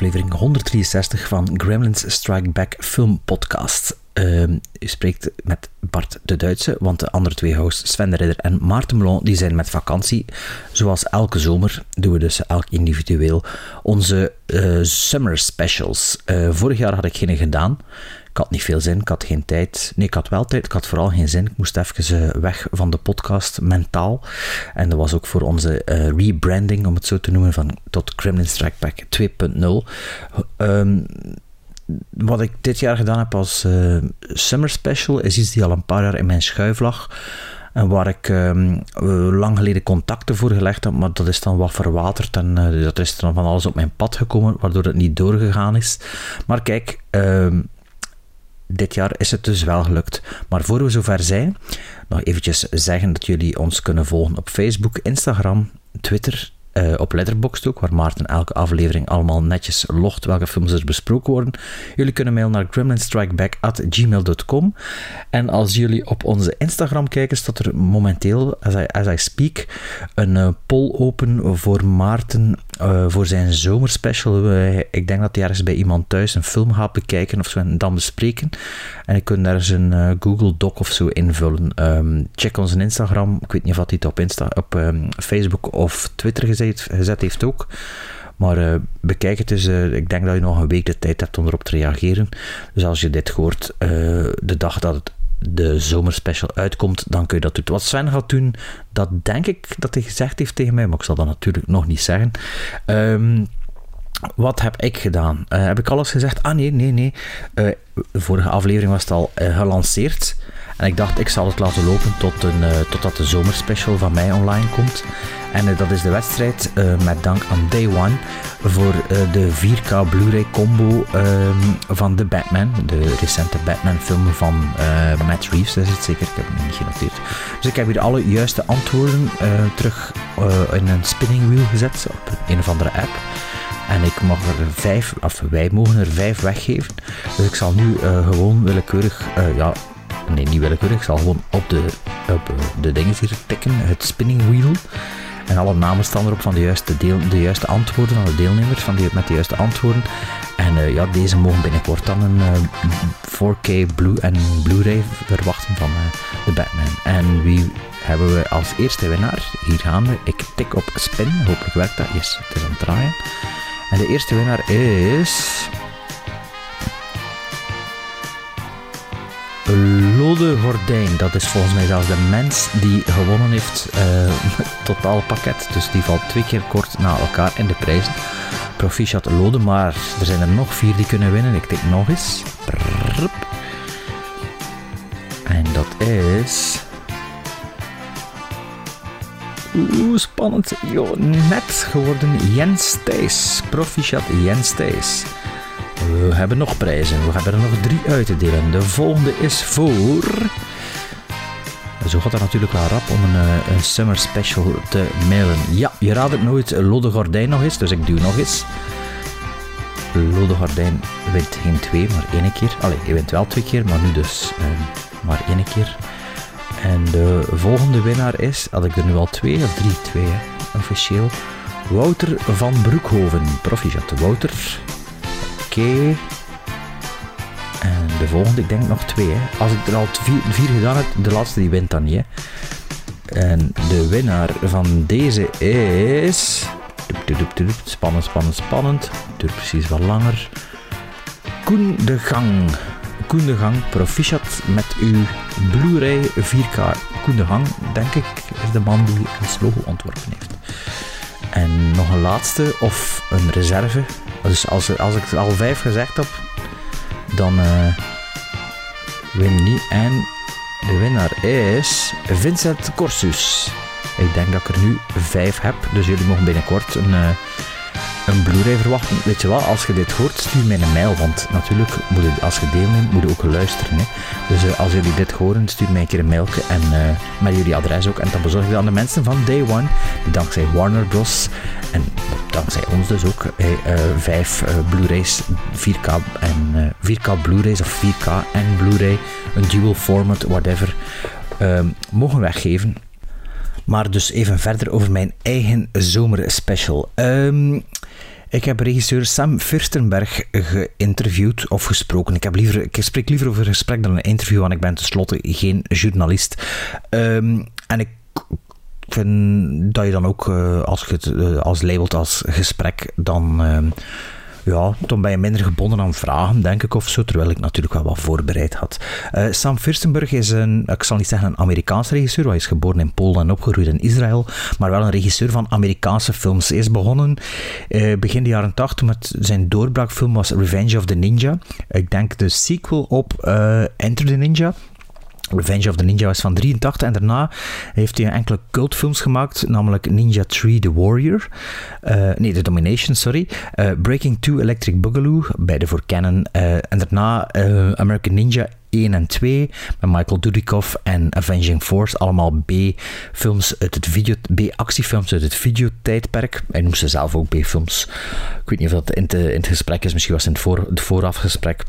aflevering 163 van Gremlins Strike Back Film Podcast. Ehm, u spreekt met Bart de Duitse, want de andere twee hosts, Sven de Ridder en Maarten Melon, die zijn met vakantie. Zoals elke zomer doen we dus elk individueel onze eh, summer specials. Eh, vorig jaar had ik geen gedaan. Ik had niet veel zin, ik had geen tijd. Nee, ik had wel tijd, ik had vooral geen zin. Ik moest even eh, weg van de podcast, mentaal. En dat was ook voor onze eh, rebranding, om het zo te noemen, van tot Kremlin Strike Back 2.0. Ehm, wat ik dit jaar gedaan heb als eh, summer special, is iets die al een paar jaar in mijn schuif lag. En waar ik ehm, lang geleden contacten voor gelegd heb, maar dat is dan wat verwaterd en dat is dan van alles op mijn pad gekomen, waardoor het niet doorgegaan is. Maar kijk, ehm, dit jaar is het dus wel gelukt. Maar voor we zover zijn, nog eventjes zeggen dat jullie ons kunnen volgen op Facebook, Instagram, Twitter, uh, op Letterboxd ook, waar Maarten elke aflevering allemaal netjes logt welke films er besproken worden. Jullie kunnen mailen naar gremlinstrikeback.gmail.com En als jullie op onze Instagram kijken, staat er momenteel, as I, as I speak, een uh, poll open voor Maarten uh, voor zijn zomerspecial. ik denk dat hij ergens bij iemand thuis een film gaat bekijken of zo dan bespreken. En ik kunt daar eens een Google Doc of zo invullen. Um, check onze Instagram. Ik weet niet of hij het op, Insta, op um, Facebook of Twitter gezet gezet heeft ook. Maar uh, bekijk het eens. Uh, ik denk dat je nog een week de tijd hebt om erop te reageren. Dus als je dit hoort, uh, de dag dat het de zomerspecial uitkomt, dan kun je dat doen. Wat Sven gaat doen, dat denk ik dat hij gezegd heeft tegen mij, maar ik zal dat natuurlijk nog niet zeggen. Um, wat heb ik gedaan? heb ik alles gezegd? Ah nee, nee, nee. de vorige aflevering was het al gelanceerd. En ik dacht, ik zal het laten lopen tot een, totdat de zomerspecial van mij online komt. En dat is de wedstrijd met dank aan Day One voor uh, de 4K Blu-ray combo van The Batman. De recente Batman film van Matt Reeves, dat is het zeker. Ik heb het niet genoteerd. Dus ik heb hier alle juiste antwoorden terug in een spinning wheel gezet op een of andere app. En ik mag er vijf, of wij mogen er vijf weggeven. Dus ik zal nu gewoon willekeurig, ja, nee niet willekeurig, ik zal gewoon op de, de dingen hier tikken, het spinning wheel. En alle namen staan erop van de juiste, deel, de juiste antwoorden van de deelnemers van die, met de juiste antwoorden. En uh, ja, deze mogen binnenkort dan een uh, 4K Blue en Blu-ray verwachten van uh, de Batman. En wie hebben we als eerste winnaar? Hier gaan we. Ik tik op spin. Hopelijk werkt dat. Yes, het is aan het draaien. En de eerste winnaar is... Lode Gordijn. Dat is volgens mij zelfs de mens die gewonnen heeft uh, het totaalpakket. Dus die valt twee keer kort na elkaar in de prijzen. Proficiat Lode, maar er zijn er nog vier die kunnen winnen. Ik tik nog eens. En dat is... Oeh, spannend. Jo, net geworden Jens Thijs. Proficiat Jens Thijs. We hebben nog prijzen. We hebben er nog drie uit te delen. De volgende is voor. Zo gaat het natuurlijk wel rap om een, eh, summer special te mailen. Ja, je raadt het nooit. Lode Gordijn nog eens, dus ik duw nog eens. Lode Gordijn wint geen twee, maar één keer. Allee, je wint wel twee keer, maar nu dus uh, maar één keer. En de volgende winnaar is, had ik er nu al twee of drie, twee hè, officieel. Wouter van Broekhoven. Proficiat, Wouter. Okay. En de volgende, ik denk nog twee. Als ik er al vier, gedaan heb, de laatste die wint dan niet. Hè. En de winnaar van deze is. Spannend, spannend, spannend. Duurt precies wat langer. Koen de Gang. Koen de Gang, proficiat met uw Blu-ray 4K. Koen de Gang, denk ik, is de man die het logo ontworpen heeft. En nog een laatste, of een reserve. Dus als, als ik al vijf gezegd heb, dan uh, win niet. En de winnaar is Vincent Corsus. Ik denk dat ik er nu vijf heb, dus jullie mogen binnenkort een, uh, een Blu-ray verwachten. Weet je wat, als je dit hoort, stuur mij een mail. Want natuurlijk, moet je, als je deelneemt, moet je ook luisteren. Hè. Dus uh, als jullie dit horen, stuur mij een keer een mailje. En uh, met jullie adres ook. En dan bezorg je aan de mensen van Day One. Die dankzij Warner Bros. En dankzij ons dus ook. Uh, vijf Blu-rays, 4K en 4K Blu-rays of 4K en Blu-ray. Een dual format, whatever. mogen weggeven. Maar dus even verder over mijn eigen zomerspecial. Um, ik heb regisseur Sam Firstenberg geïnterviewd of gesproken. Ik, heb liever, ik spreek liever over een gesprek dan een interview, want ik ben tenslotte geen journalist. Um, en ik vind dat je dan ook, uh, als je het uh, als labelt als gesprek, dan... Uh, ja, dan ben je minder gebonden aan vragen, denk ik, of zo, terwijl ik natuurlijk wel wat voorbereid had. Uh, Sam Firstenberg is een, ik zal niet zeggen een Amerikaanse regisseur, hij is geboren in Polen en opgegroeid in Israël, maar wel een regisseur van Amerikaanse films. Hij is begonnen uh, begin de jaren 80 met zijn doorbraakfilm was Revenge of the Ninja. Ik denk de sequel op uh, Enter the Ninja, Revenge of the Ninja was van 83 en daarna heeft hij enkele cultfilms gemaakt, namelijk Ninja 3 The Warrior, uh, nee, The Domination, sorry, uh, Breaking 2 Electric Boogaloo, beide voor Canon, uh, en daarna American Ninja 1 en 2 met Michael Dudikoff en Avenging Force, allemaal B-films uit het video, B-actiefilms uit het videotijdperk. Hij noemt ze zelf ook B-films. Ik weet niet of dat in, in, het gesprek is, misschien was het in het, voor, het voorafgesprek.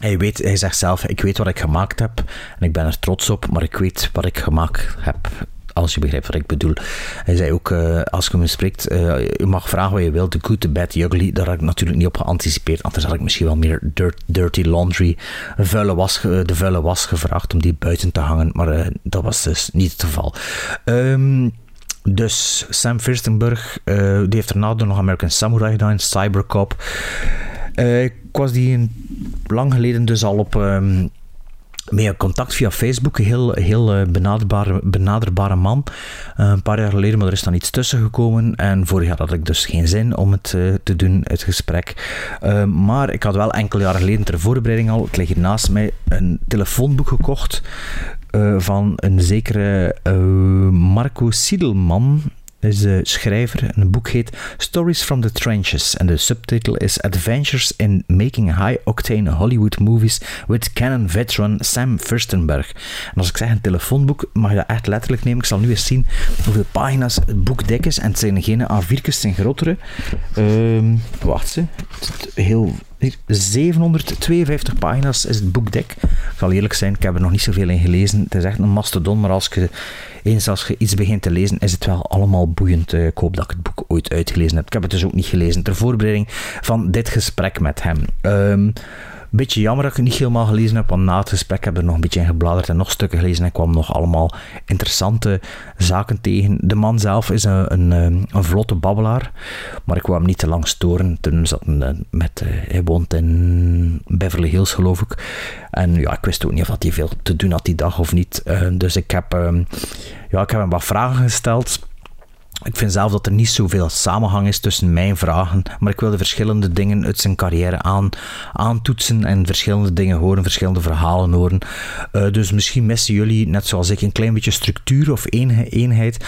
Hij, weet, hij zegt zelf, ik weet wat ik gemaakt heb en ik ben er trots op, maar ik weet wat ik gemaakt heb. Als je begrijpt wat ik bedoel. Hij zei ook, uh, als je me spreekt, uh, je mag vragen wat je wilt. The good, the bad, the ugly. Daar had ik natuurlijk niet op geanticipeerd. Anders had ik misschien wel meer dirt, dirty laundry, vuile was, de vuile was gevraagd om die buiten te hangen. Maar uh, dat was dus niet het geval. Um, dus Sam Firstenberg, die heeft daarna nog American Samurai gedaan, Cybercop. Uh, ik was die lang geleden dus al op um, contact via Facebook. Een heel, heel uh, benaderbare, benaderbare man. Uh, een paar jaar geleden, maar er is dan iets tussen gekomen. En vorig jaar had ik dus geen zin om het uh, te doen, het gesprek. maar ik had wel enkele jaren geleden ter voorbereiding al, het ligt hier naast mij, een telefoonboek gekocht. van een zekere Marco Siedelman is de schrijver. En het boek heet Stories from the Trenches. En de subtitel is Adventures in Making High-Octane Hollywood Movies with Canon veteran Sam Furstenberg. En als ik zeg een telefoonboek, mag je dat echt letterlijk nemen. Ik zal nu eens zien hoeveel pagina's het boek dik is. En het zijn geen A4'tjes, zijn grotere. Um, wacht ze. Heel 752 pagina's is het boek dik. Ik zal eerlijk zijn, ik heb er nog niet zoveel in gelezen. Het is echt een mastodon, maar als je eens als je iets begint te lezen, is het wel allemaal boeiend. Ik hoop dat ik het boek ooit uitgelezen heb. Ik heb het dus ook niet gelezen ter voorbereiding van dit gesprek met hem. Um, beetje jammer dat ik het niet helemaal gelezen heb, want na het gesprek heb ik er nog een beetje in gebladerd en nog stukken gelezen en kwam nog allemaal interessante zaken tegen. De man zelf is een, een, eh, een vlotte babbelaar, maar ik wou hem niet te lang storen. Toen zat eh, met, uh, hij woont in Beverly Hills, geloof ik. En ja, ik wist ook niet of hij veel te doen had die dag of niet. Dus ik heb, ja, ik heb hem wat vragen gesteld ik vind zelf dat er niet zoveel samenhang is tussen mijn vragen, maar ik wil de verschillende dingen uit zijn carrière aan, aantoetsen en verschillende dingen horen, verschillende verhalen horen. Uh, dus misschien missen jullie, net zoals ik, een klein beetje structuur of eenheid.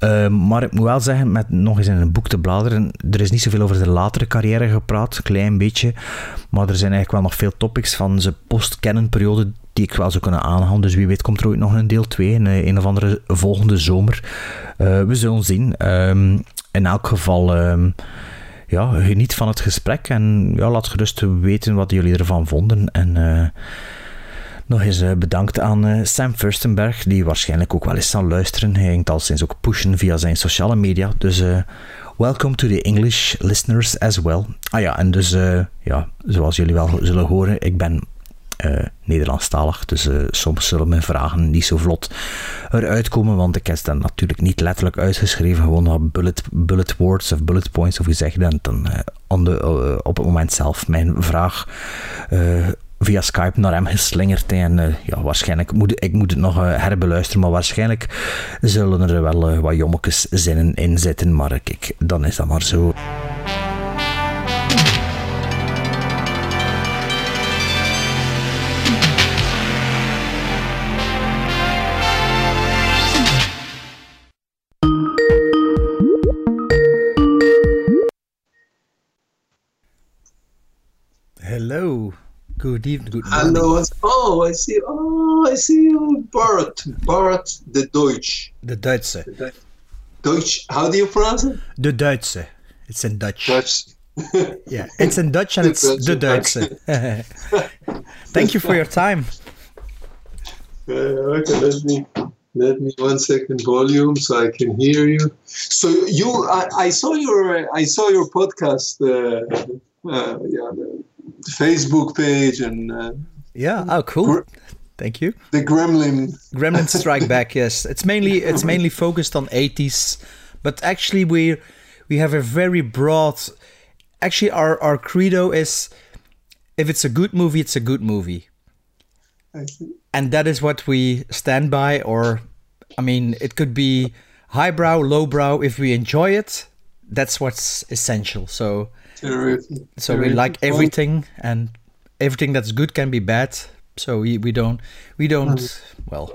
Uh, maar ik moet wel zeggen, met nog eens in een boek te bladeren, er is niet zoveel over de latere carrière gepraat, een klein beetje, maar er zijn eigenlijk wel nog veel topics van zijn post-canon periode die ik wel zou kunnen aanhalen. Dus wie weet komt er ooit nog een deel 2 in een of andere volgende zomer. Uh, we zullen zien. Um, in elk geval, um, ja, geniet van het gesprek en ja, laat gerust weten wat jullie ervan vonden. En uh, nog eens uh, bedankt aan Sam Furstenberg, die waarschijnlijk ook wel eens zal luisteren. Hij ging al sinds ook pushen via zijn sociale media. Dus welcome to the English listeners as well. Ah ja, en dus ja, zoals jullie wel zullen horen, ik ben uh, Nederlandstalig. Dus uh, soms zullen mijn vragen niet zo vlot eruit komen, want ik heb dat natuurlijk niet letterlijk uitgeschreven, gewoon wat bullet, bullet words of bullet points of gezegd. En dan uh, de, op het moment zelf mijn vraag via Skype naar hem geslingerd. En ja, waarschijnlijk moet ik moet het nog herbeluisteren, maar waarschijnlijk zullen er wel wat jommekes zinnen in zitten. Maar kijk, dan is dat maar zo. Good evening. Good morning. I oh, I see, oh, I see you, Bart. Bart the Deutsch. The Duitse. Deutsch, how do you pronounce it? The Duitse. It's in Dutch. Dutch. Yeah, it's in Dutch and it's the. Duitse. Thank you for your time. Uh, okay, let me let me one second volume so I can hear you. So you, I, I saw your I saw your podcast, uh, uh, yeah, the Facebook page and uh, Yeah. Oh, cool. Gr- Thank you. the Gremlin. Gremlin Strike Back. Yes, it's mainly it's mainly focused on 80s, but actually we we have a very broad. Actually, our our credo is, if it's a good movie, it's a good movie. And that is what we stand by or i mean it could be highbrow lowbrow if we enjoy it that's what's essential so Terrific. so we like everything and everything that's good can be bad so we, we don't we don't well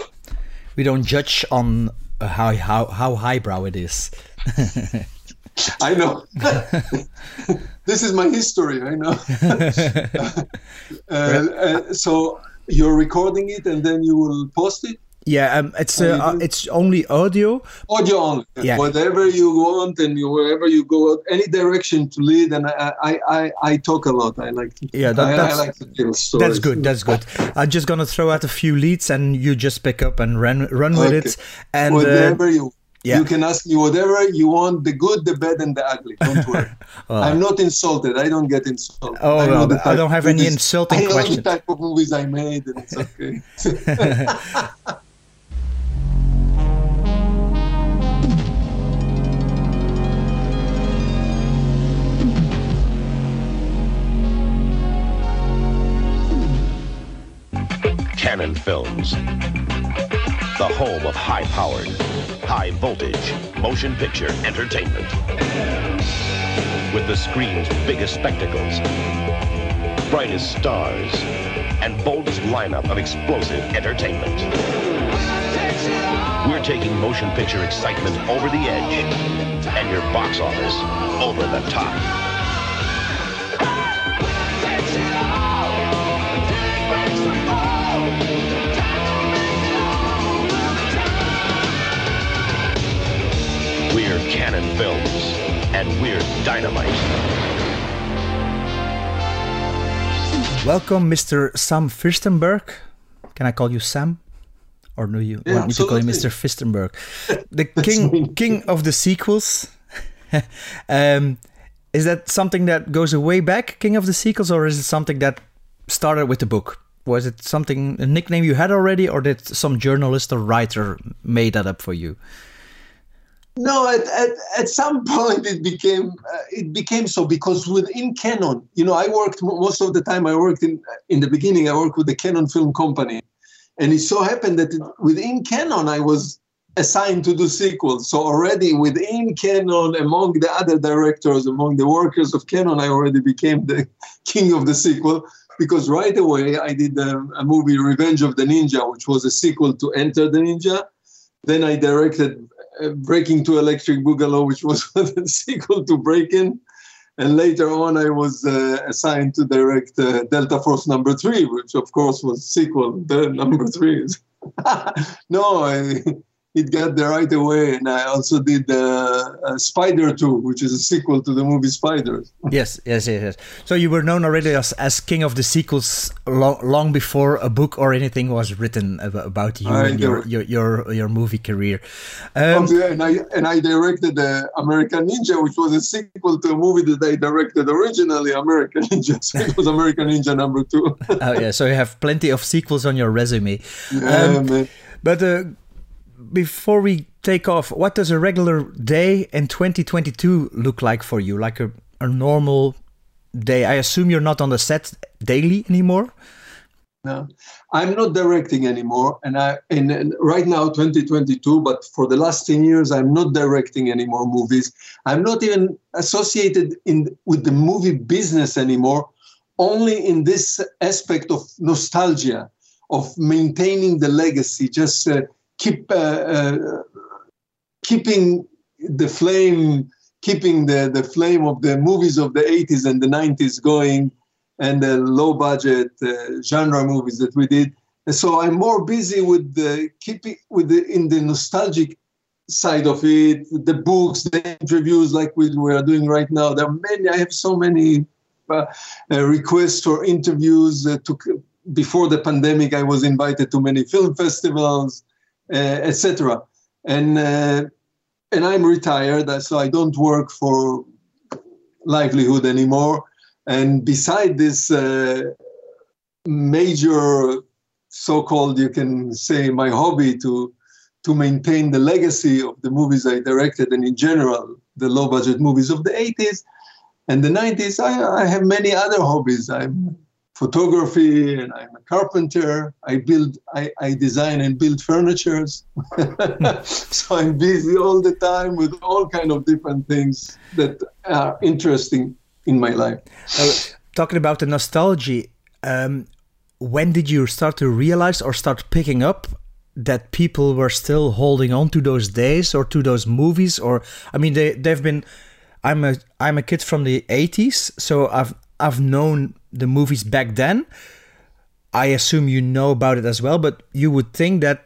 we don't judge on how how how highbrow it is I know. this is my history. I know. uh, uh, so you're recording it and then you will post it yeah um, it's uh, uh, it's only audio audio only. Yeah. Whatever you want and you, wherever you go, any direction to lead. And I, I, I, I talk a lot. I like to. Yeah, that- I, I that's- like to tell stories. That's good. That's good. I'm just gonna throw out a few leads, and you just pick up and run run with it. And uh, whatever you. yeah. You can ask me whatever you want, the good, the bad, and the ugly. Don't worry. I'm not insulted. I don't get insulted. Oh, I, well, I don't have any movies- insulting I know questions. the type of movies I made, and it's okay. Cannon Films. The home of high powered, high voltage motion picture entertainment. With the screen's biggest spectacles, brightest stars, and boldest lineup of explosive entertainment. We're taking motion picture excitement over the edge and your box office over the top. We're Cannon Films, and we're dynamite. welcome, Mr. Sam Firstenberg. Can I call you Sam, or do you Yeah, want me to call you Mr. absolutely. Firstenberg? The king fine. king of the sequels. um, is that something that goes way back, King of the Sequels, or is it something that started with the book? Was it something a nickname you had already, or did some journalist or writer made that up for you? No, at, at, at some point it became uh, it became so because within Cannon, you know, I worked most of the time. I worked in in the beginning. I worked with the Cannon Film Company, and it so happened that it, within Cannon I was assigned to do sequels. So already within Cannon, among the other directors, among the workers of Cannon, I already became the king of the sequel because right away I did um, a movie, Revenge of the Ninja, which was a sequel to Enter the Ninja. Then I directed uh, Breakin' 2 Electric Boogaloo, which was the sequel to Breaking. And later on, I was uh, assigned to direct uh, Delta Force number three, which of course was sequel the number three. no, I, it got there right away. And I also did uh, uh, Spider 2, which is a sequel to the movie Spiders. Yes, yes, yes, yes. So you were known already as, as king of the sequels long, long before a book or anything was written about you and your, your your your movie career. Um, and I and I directed uh, American Ninja, which was a sequel to a movie that I directed originally, American Ninja. So it was American Ninja number two. oh yeah, so you have plenty of sequels on your resume. yeah, Um, man. But uh, before we take off, what does a regular day in 2022 look like for you? Like a, a normal day? I assume you're not on the set daily anymore. No, I'm not directing anymore, and I and, and right now 2022. But for the last 10 years, I'm not directing any more movies. I'm not even associated in with the movie business anymore. Only in this aspect of nostalgia, of maintaining the legacy. Just uh, keep uh, uh, keeping the flame, keeping the the flame of the movies of the 80s and the 90s going and the low budget uh, genre movies that we did. And so I'm more busy with the keeping with the in the nostalgic side of it, the books, the interviews like we, we are doing right now. There are many. I have so many uh, uh, requests for interviews. Uh, to before the pandemic, I was invited to many film festivals, etc. And uh, and I'm retired, so I don't work for livelihood anymore. And beside this uh, major, so-called, you can say, my hobby to to maintain the legacy of the movies I directed, and in general, the low-budget movies of the 80s and the 90s. I, I have many other hobbies. I'm photography and I'm a carpenter. I build, I, I design and build furnitures. so I'm busy all the time with all kind of different things that are interesting in my life. Uh, talking about the nostalgia, um, when did you start to realize or start picking up that people were still holding on to those days or to those movies? Or I mean, they they've been. I'm a I'm a kid from the 80s, so I've I've known the movies back then. I assume you know about it as well, but you would think that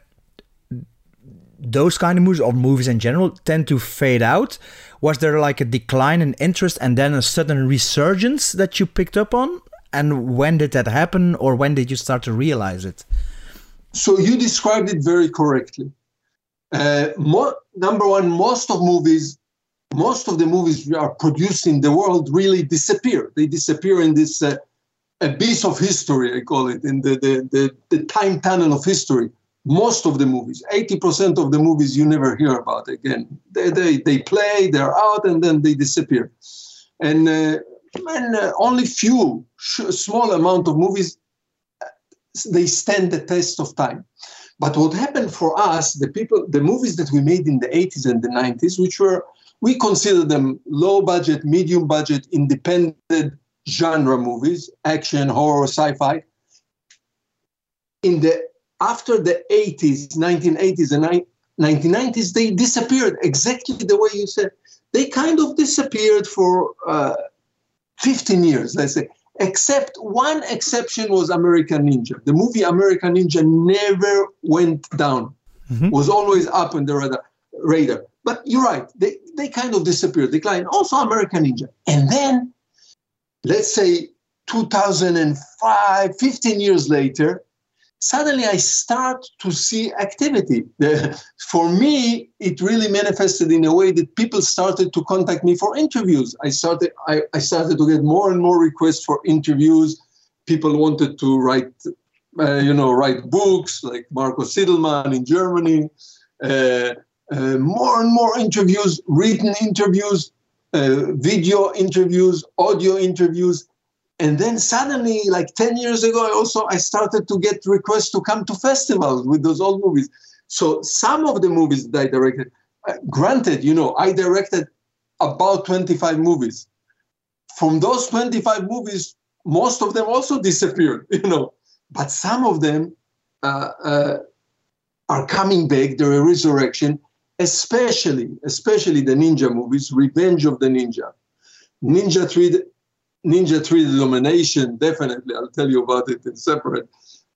those kind of movies or movies in general tend to fade out. Was there like a decline in interest and then a sudden resurgence that you picked up on? And when did that happen, or when did you start to realize it? So you described it very correctly. Uh, number one, most of movies most of the movies we are produced in the world really disappear. They disappear in this uh, abyss of history, I call it, in the, the, the, the, time tunnel of history. Most of the movies, 80% of the movies you never hear about again. They, they, they play, they're out, and then they disappear. And, uh, and uh, only few, small amount of movies, uh, they stand the test of time. But what happened for us, the people, the movies that we made in the 80s and the 90s, which were we consider them low budget, medium budget, independent genre movies, action, horror, sci-fi. In the after the 80s, 1980s and 1990s, they disappeared exactly the way you said. They kind of disappeared for uh, 15 years, let's say. Except one exception was American Ninja. The movie American Ninja never went down, mm-hmm. was always up on the radar. radar. But you're right, they, they kind of disappeared, declined. Also, American Ninja. And then, let's say 2005, 15 years later, suddenly I start to see activity. For me, it really manifested in a way that people started to contact me for interviews. I started, I, I started to get more and more requests for interviews. People wanted to write, uh, you know, write books like Marco Siedelmann in Germany. Uh, uh, more and more interviews, written interviews, uh, video interviews, audio interviews. And then suddenly, like 10 years ago, I also I started to get requests to come to festivals with those old movies. So some of the movies that I directed, uh, granted, you know, I directed about 25 movies. From those 25 movies, most of them also disappeared, you know, but some of them uh, uh, are coming back. They're a resurrection, especially especially the ninja movies revenge of the ninja. Ninja 3 ninja 3 domination definitely i'll tell you about it in separate.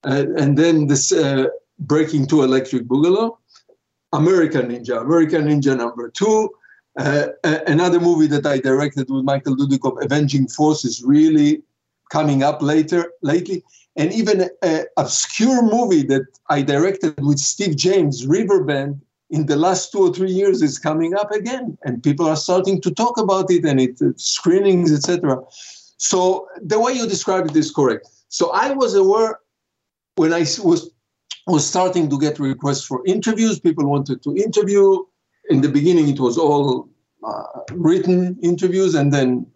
And then this uh, breaking to electric boogaloo american ninja american ninja number two. Uh, another movie that i directed with michael dudikoff avenging force is really coming up later lately. And even an obscure movie that i directed with steve james riverbend in the last two or three years is coming up again and people are starting to talk about it and it uh, screenings etc so the way you describe it is correct. So i was aware when i was was starting to get requests for interviews people wanted to interview. In the beginning it was all uh, written interviews and then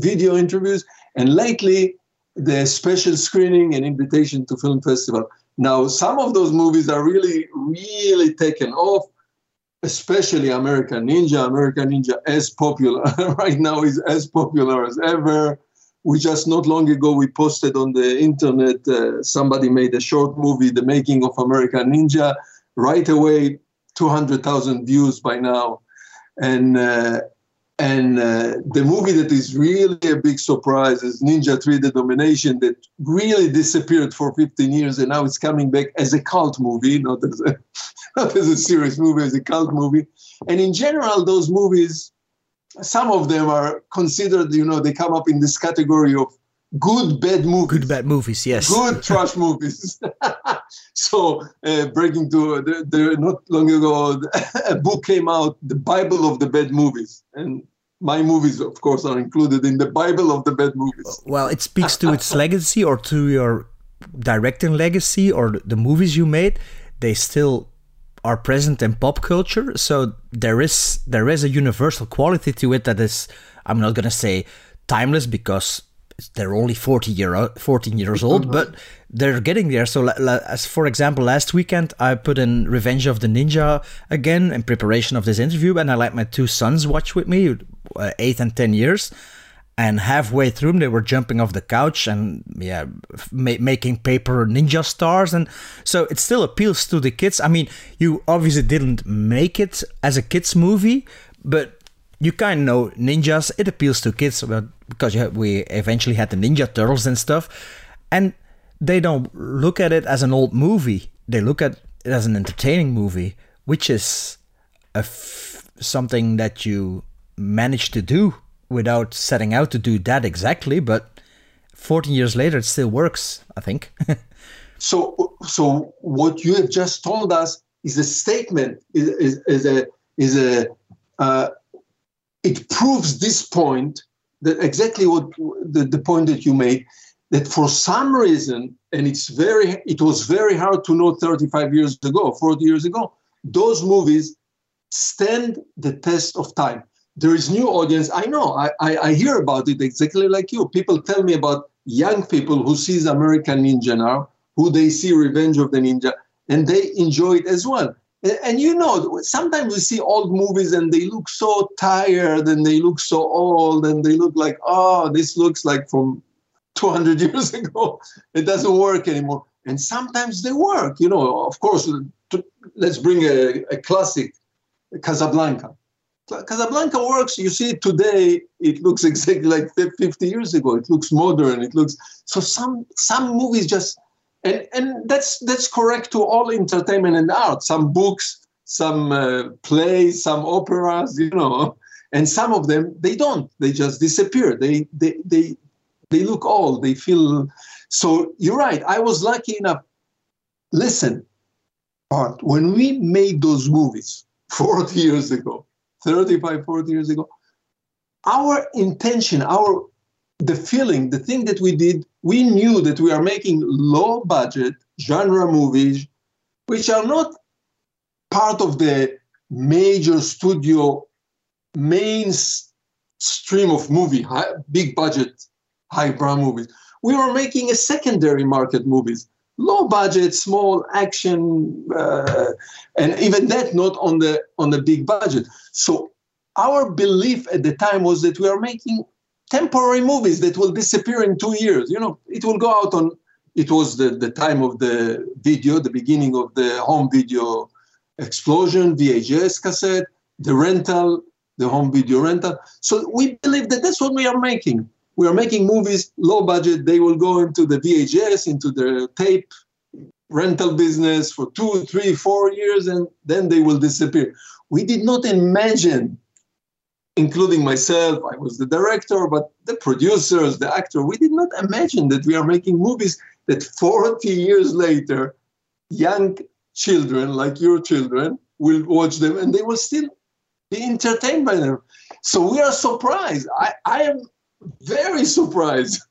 video interviews. And lately the special screening and invitation to film festival. Now some of those movies are really really taken off especially American Ninja. American Ninja as popular right now is as popular as ever. We just not long ago we posted on the internet. Uh, somebody made a short movie, "The Making of American Ninja." Right away, two hundred thousand views by now, and uh, And uh, the movie that is really a big surprise is Ninja 3 The Domination, that really disappeared for 15 years and now it's coming back as a cult movie, not as a, not as a serious movie, as a cult movie. And in general, those movies, some of them are considered, you know, they come up in this category of good bad movies. Good bad movies, yes. Good trash movies. so, uh, breaking to the, the, not long ago, a book came out, the Bible of the bad movies, and my movies, of course, are included in the Bible of the bad movies. Well, it speaks to its legacy or to your directing legacy or the movies you made. They still are present in pop culture, so there is there is a universal quality to it that is. I'm not gonna say timeless because they're only 40 year 14 years old but they're getting there so as for example last weekend i put in revenge of the ninja again in preparation of this interview and i let my two sons watch with me uh, 8 and 10 years and halfway through they were jumping off the couch and yeah ma- making paper ninja stars and so it still appeals to the kids i mean you obviously didn't make it as a kids movie but you kind of know ninjas. It appeals to kids because we eventually had the Ninja Turtles and stuff, and they don't look at it as an old movie. They look at it as an entertaining movie, which is something that you managed to do without setting out to do that exactly. But 14 years later, it still works. I think. so, so what you have just told us is a statement. Is, is, is a is a uh, it proves this point that exactly what the, the point that you made that for some reason and it's very it was very hard to know 35 years ago 40 years ago those movies stand the test of time there is new audience. I know. I, I, I hear about it exactly like you. People tell me about young people who sees american ninja now who they see revenge of the ninja and they enjoy it as well. And you know sometimes we see old movies and they look so tired and they look so old and they look like oh this looks like from 200 years ago. It doesn't work anymore. And sometimes they work you know. Of course to, let's bring a, a classic casablanca casablanca works you see today it looks exactly like 50 years ago it looks modern it looks so some some movies just and and that's that's correct to all entertainment and art. Some books, some uh, plays, some operas, you know, and some of them they don't. They just disappear. They they they they look old. They feel. So you're right. I was lucky enough. Listen, Art, when we made those movies 40 years ago, 35, 40 years ago, our intention, our the feeling, the thing that we did, we knew that we are making low budget genre movies, which are not part of the major studio mainstream of movie, high, big budget, highbrow movies. We were making a secondary market movies, low budget, small action, uh, and even that not on the on the big budget. So our belief at the time was that we are making temporary movies that will disappear in two years. You know, it will go out on. It was the, the time of the video, the beginning of the home video explosion, VHS cassette, the rental, the home video rental. So we believe that that's what we are making. We are making movies low budget. They will go into the VHS, into the tape rental business for two, three, four years, and then they will disappear. We did not imagine including myself, I was the director, but the producers, the actor, we did not imagine that we are making movies that 40 years later, young children like your children will watch them and they will still be entertained by them. So we are surprised. I, I am very surprised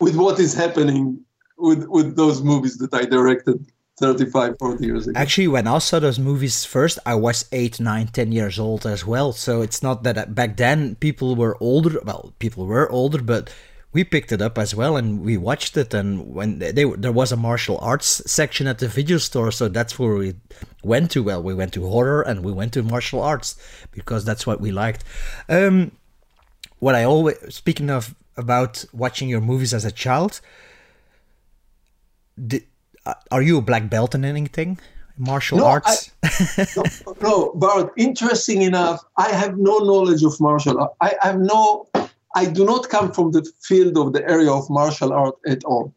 with what is happening with, with those movies that I directed. 35 40 years ago. Actually when i saw those movies first i was 8 9 10 years old as well. So it's not that back then people were older well people were older but we picked it up as well and we watched it. And when they, there was a martial arts section at the video store so that's where we went to. Well we went to horror and we went to martial arts because that's what we liked. Um what i always speaking of about watching your movies as a child the, are you a black belt in anything martial No, arts? no, no, but interesting enough, I have no knowledge of martial art. I have no, I do not come from the field of the area of martial art at all.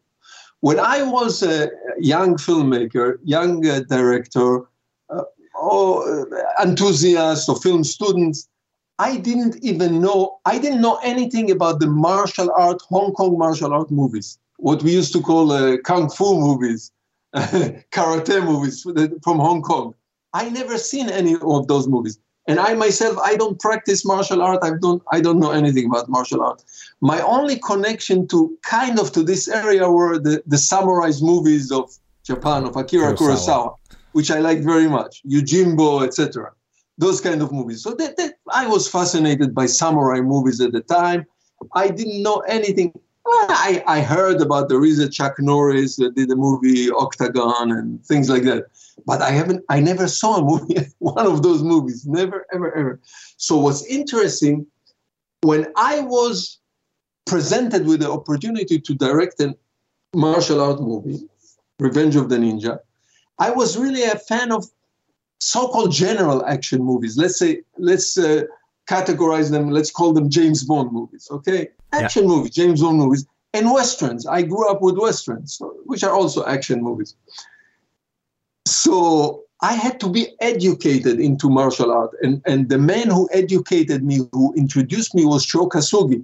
When I was a young filmmaker, young uh, director, uh, or uh, enthusiast or film students, I didn't even know, I didn't know anything about the martial art, Hong Kong martial art movies, what we used to call uh, kung fu movies, karate movies from Hong Kong. I never seen any of those movies. And I myself, I don't practice martial art. I don't, I don't know anything about martial art. My only connection to kind of to this area were the, the samurai movies of Japan, of Akira Kurosawa. Kurosawa, which I liked very much, Yojimbo, etc. Those kind of movies. So that, that I was fascinated by samurai movies at the time. I didn't know anything. Ah, I, I heard about there is a Chuck Norris that did a movie Octagon and things like that, but I haven't. I never saw a movie, one of those movies. Never, ever, ever. So what's interesting, when I was presented with the opportunity to direct a martial art movie, Revenge of the Ninja, I was really a fan of so-called general action movies. Let's say, let's uh, categorize them. Let's call them James Bond movies. Okay, action movies, James Bond movies, and westerns. I grew up with westerns, which are also action movies. So I had to be educated into martial art, and and the man who educated me, who introduced me, was Sho Kosugi.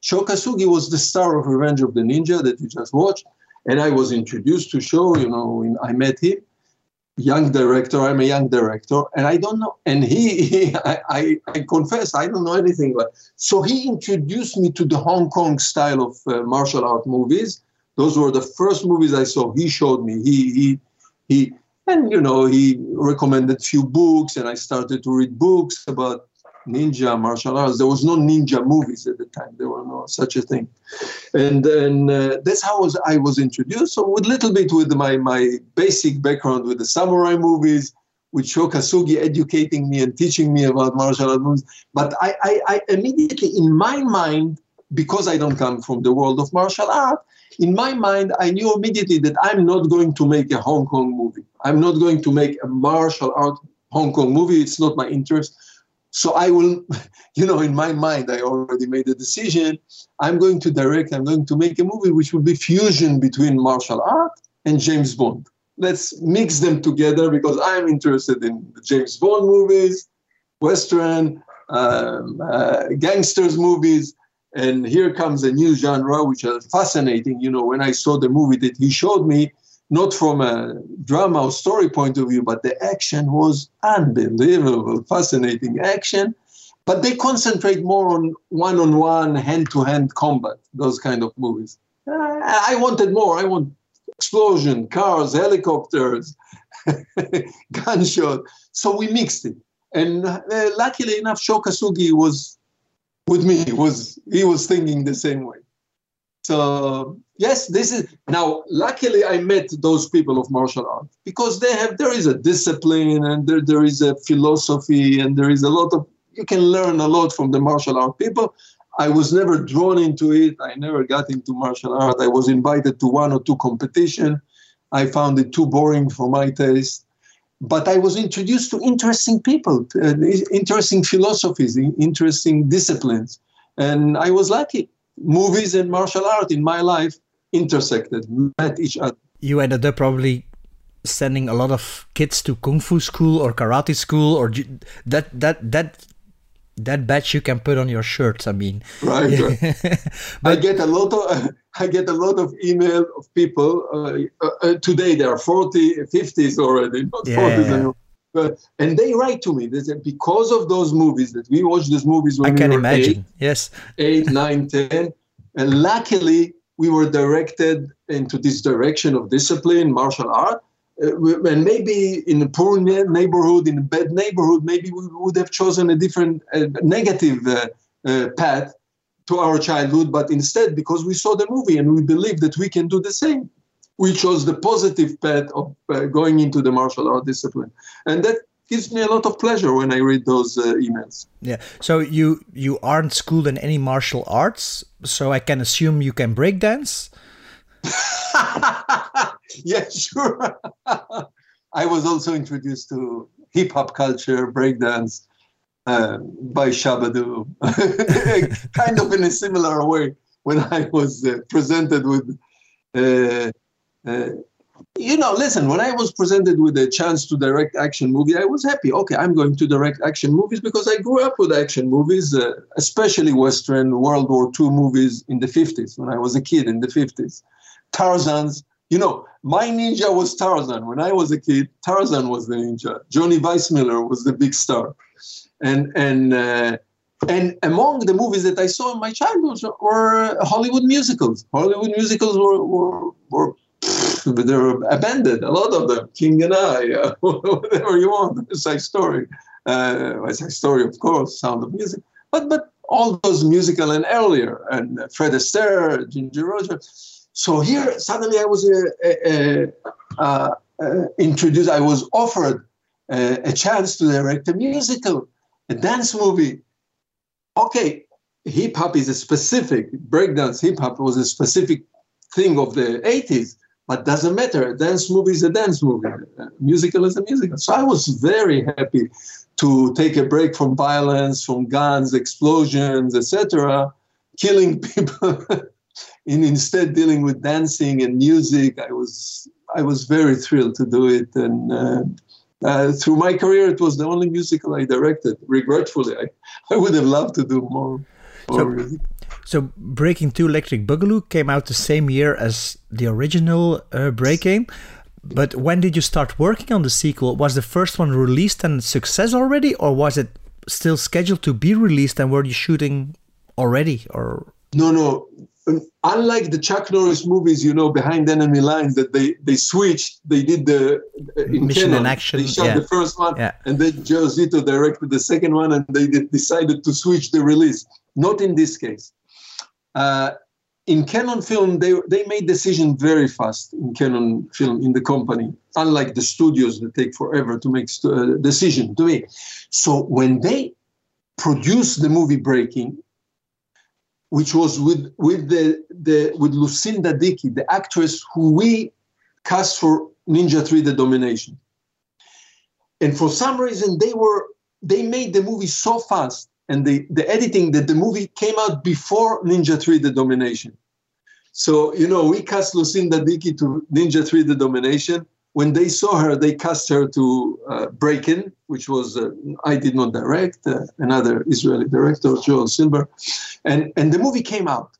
Sho Kosugi was the star of Revenge of the Ninja that you just watched, and I was introduced to Sho. You know, when I met him young director. I'm a young director, and I don't know. And he, he I, I, I confess, I don't know anything. But so he introduced me to the Hong Kong style of uh, martial art movies. Those were the first movies I saw. He showed me. He, he, he, and you know, he recommended few books, and I started to read books about ninja martial arts. There was no ninja movies at the time. There were no such a thing, and then uh, that's how was I was introduced. So with little bit with my my basic background with the samurai movies, with Sho Kosugi educating me and teaching me about martial arts movies. But I, I, I immediately in my mind, because I don't come from the world of martial art, in my mind, I knew immediately that I'm not going to make a Hong Kong movie. I'm not going to make a martial art Hong Kong movie. It's not my interest. So I will, you know, in my mind, I already made a decision. I'm going to direct, I'm going to make a movie which will be fusion between martial art and James Bond. Let's mix them together because I'm interested in the James Bond movies, Western, um, uh, gangsters movies. And here comes a new genre, which is fascinating. You know, when I saw the movie that he showed me, not from a drama or story point of view, but the action was unbelievable, fascinating action. But they concentrate more on one on one, hand to hand combat, those kind of movies. I wanted more. I want explosion, cars, helicopters, gunshot. So we mixed it. And uh, luckily enough, Sho Kosugi was with me. Was he was thinking the same way. So yes, this is now. Luckily, I met those people of martial art because they have there is a discipline and there, there is a philosophy and there is a lot of you can learn a lot from the martial art people. I was never drawn into it. I never got into martial art. I was invited to one or two competition. I found it too boring for my taste. But I was introduced to interesting people, uh, interesting philosophies, interesting disciplines, and I was lucky movies and martial art in my life intersected, met each other. You ended up probably sending a lot of kids to kung fu school or karate school or that that that that badge you can put on your shirts. I mean, right. right. I get a lot of I get a lot of email of people. Uh, uh, today they are 40, 50s already, not Yeah. 40s anymore. But, and they write to me. They say because of those movies that we watched these movies when I can we were imagine. Yes. eight, nine, ten. And luckily, we were directed into this direction of discipline, martial art. Uh, and maybe in a poor neighborhood, in a bad neighborhood, maybe we would have chosen a different uh, negative uh, path to our childhood. But instead, because we saw the movie and we believe that we can do the same, we chose the positive path of uh, going into the martial art discipline. And that gives me a lot of pleasure when I read those uh, emails. Yeah. So you you aren't schooled in any martial arts, so I can assume you can break dance. yeah, sure. I was also introduced to hip hop culture, breakdance, uh, by Shabba-Doo, kind of in a similar way when I was uh, presented with, uh, uh, you know, listen, when I was presented with a chance to direct action movie, I was happy. Okay, I'm going to direct action movies because I grew up with action movies, uh, especially Western World War II movies in the 50s when I was a kid in the 50s. Tarzan's, you know, my ninja was Tarzan. When I was a kid, Tarzan was the ninja. Johnny Weissmuller was the big star. And, and, uh, and among the movies that I saw in my childhood were Hollywood musicals. Hollywood musicals were, were, were they were abandoned, a lot of them. King and I, uh, whatever you want, Side Story. Uh, Side Story, of course, Sound of Music. But, but all those musical and earlier, and Fred Astaire, Ginger Rogers. So here, suddenly I was uh, uh, uh, introduced, I was offered a chance to direct a musical, a dance movie okay, hip hop is a specific breakdance. Hip hop was a specific thing of the 80s, but doesn't matter. A dance movie is a dance movie. A musical is a musical. So I was very happy to take a break from violence, from guns, explosions, etc., killing people, and instead dealing with dancing and music. I was I was very thrilled to do it, and uh, uh, through my career, it was the only musical I directed. Regretfully, I, I would have loved to do more. more so, so, Breakin' 2 Electric Boogaloo came out the same year as the original uh, Breakin'. But when did you start working on the sequel? Was the first one released and success already, or was it still scheduled to be released and were you shooting already? Or no, no unlike the Chuck Norris movies, you know, behind enemy lines, that they they switched, they did the uh, in mission and action. They shot yeah. the first one, yeah. and then Joe Zito directed the second one, and they decided to switch the release. Not in this case. Uh, in Cannon Film, they they made decision very fast in Cannon Film in the company, unlike the studios that take forever to make st- uh, decision to me. So when they produced the movie Breakin', which was with with the, the with Lucinda Dickey, the actress who we cast for Ninja 3 The Domination. And for some reason they were they made the movie so fast and the, the editing that the movie came out before Ninja 3 The Domination. So, you know, we cast Lucinda Dickey to Ninja 3 The Domination when they saw her, they cast her to uh, Breakin', which was uh, I did not direct, uh, another Israeli director, Joel Silberg, and and the movie came out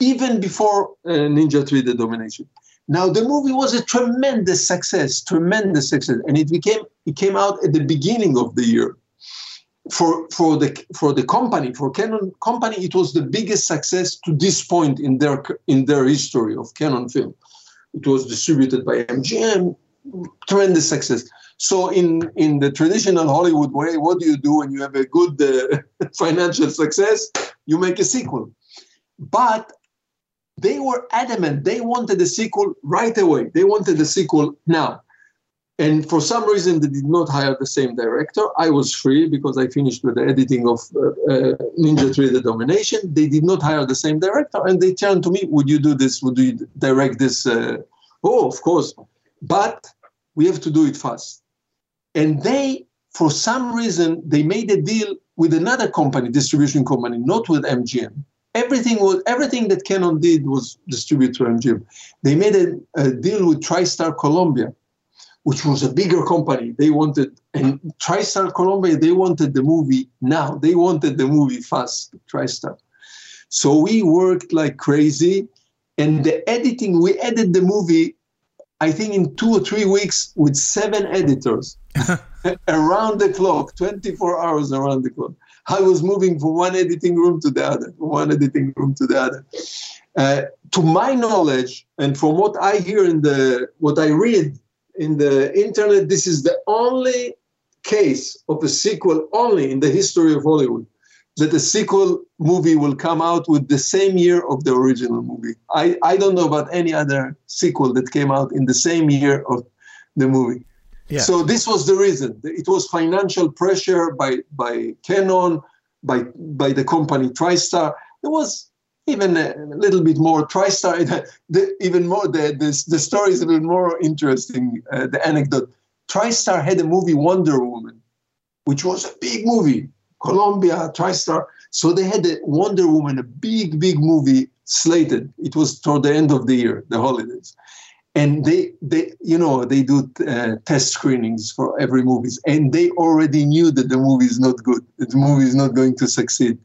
even before uh, Ninja 3: The Domination. Now the movie was a tremendous success, tremendous success, and it became it came out at the beginning of the year. For for the for the company for Canon company, it was the biggest success to this point in their in their history of Canon film. It was distributed by MGM tremendous success. So in in the traditional Hollywood way, what do you do when you have a good uh, financial success? You make a sequel. But they were adamant. They wanted a sequel right away. They wanted a sequel now. And for some reason, they did not hire the same director. I was free because I finished with the editing of uh, uh, Ninja 3 The Domination. They did not hire the same director. And they turned to me, Would you do this? Would you direct this? Uh, oh, of course. But we have to do it fast. And they, for some reason, they made a deal with another company, distribution company, not with MGM. Everything was everything that Cannon did was distributed to MGM. They made a, a deal with TriStar Columbia, which was a bigger company. They wanted and TriStar Columbia, they wanted the movie now. They wanted the movie fast, TriStar. So we worked like crazy. And the editing, we edited the movie I think in two or three weeks with seven editors around the clock, 24 hours around the clock. I was moving from one editing room to the other, from one editing room to the other. Uh, to my knowledge, and from what I hear in the what I read in the internet, this is the only case of a sequel only in the history of Hollywood that a sequel movie will come out with the same year of the original movie. I, I don't know about any other sequel that came out in the same year of the movie. Yeah. So this was the reason. It was financial pressure by by Cannon, by by the company TriStar. It was even a little bit more TriStar. The, even more the, the the story is even more interesting. Uh, the anecdote. TriStar had a movie Wonder Woman, which was a big movie. Columbia, TriStar. So they had a Wonder Woman, a big, big movie slated. It was toward the end of the year, the holidays. And they, they, you know, they do uh, test screenings for every movies, and they already knew that the movie is not good. That the movie is not going to succeed.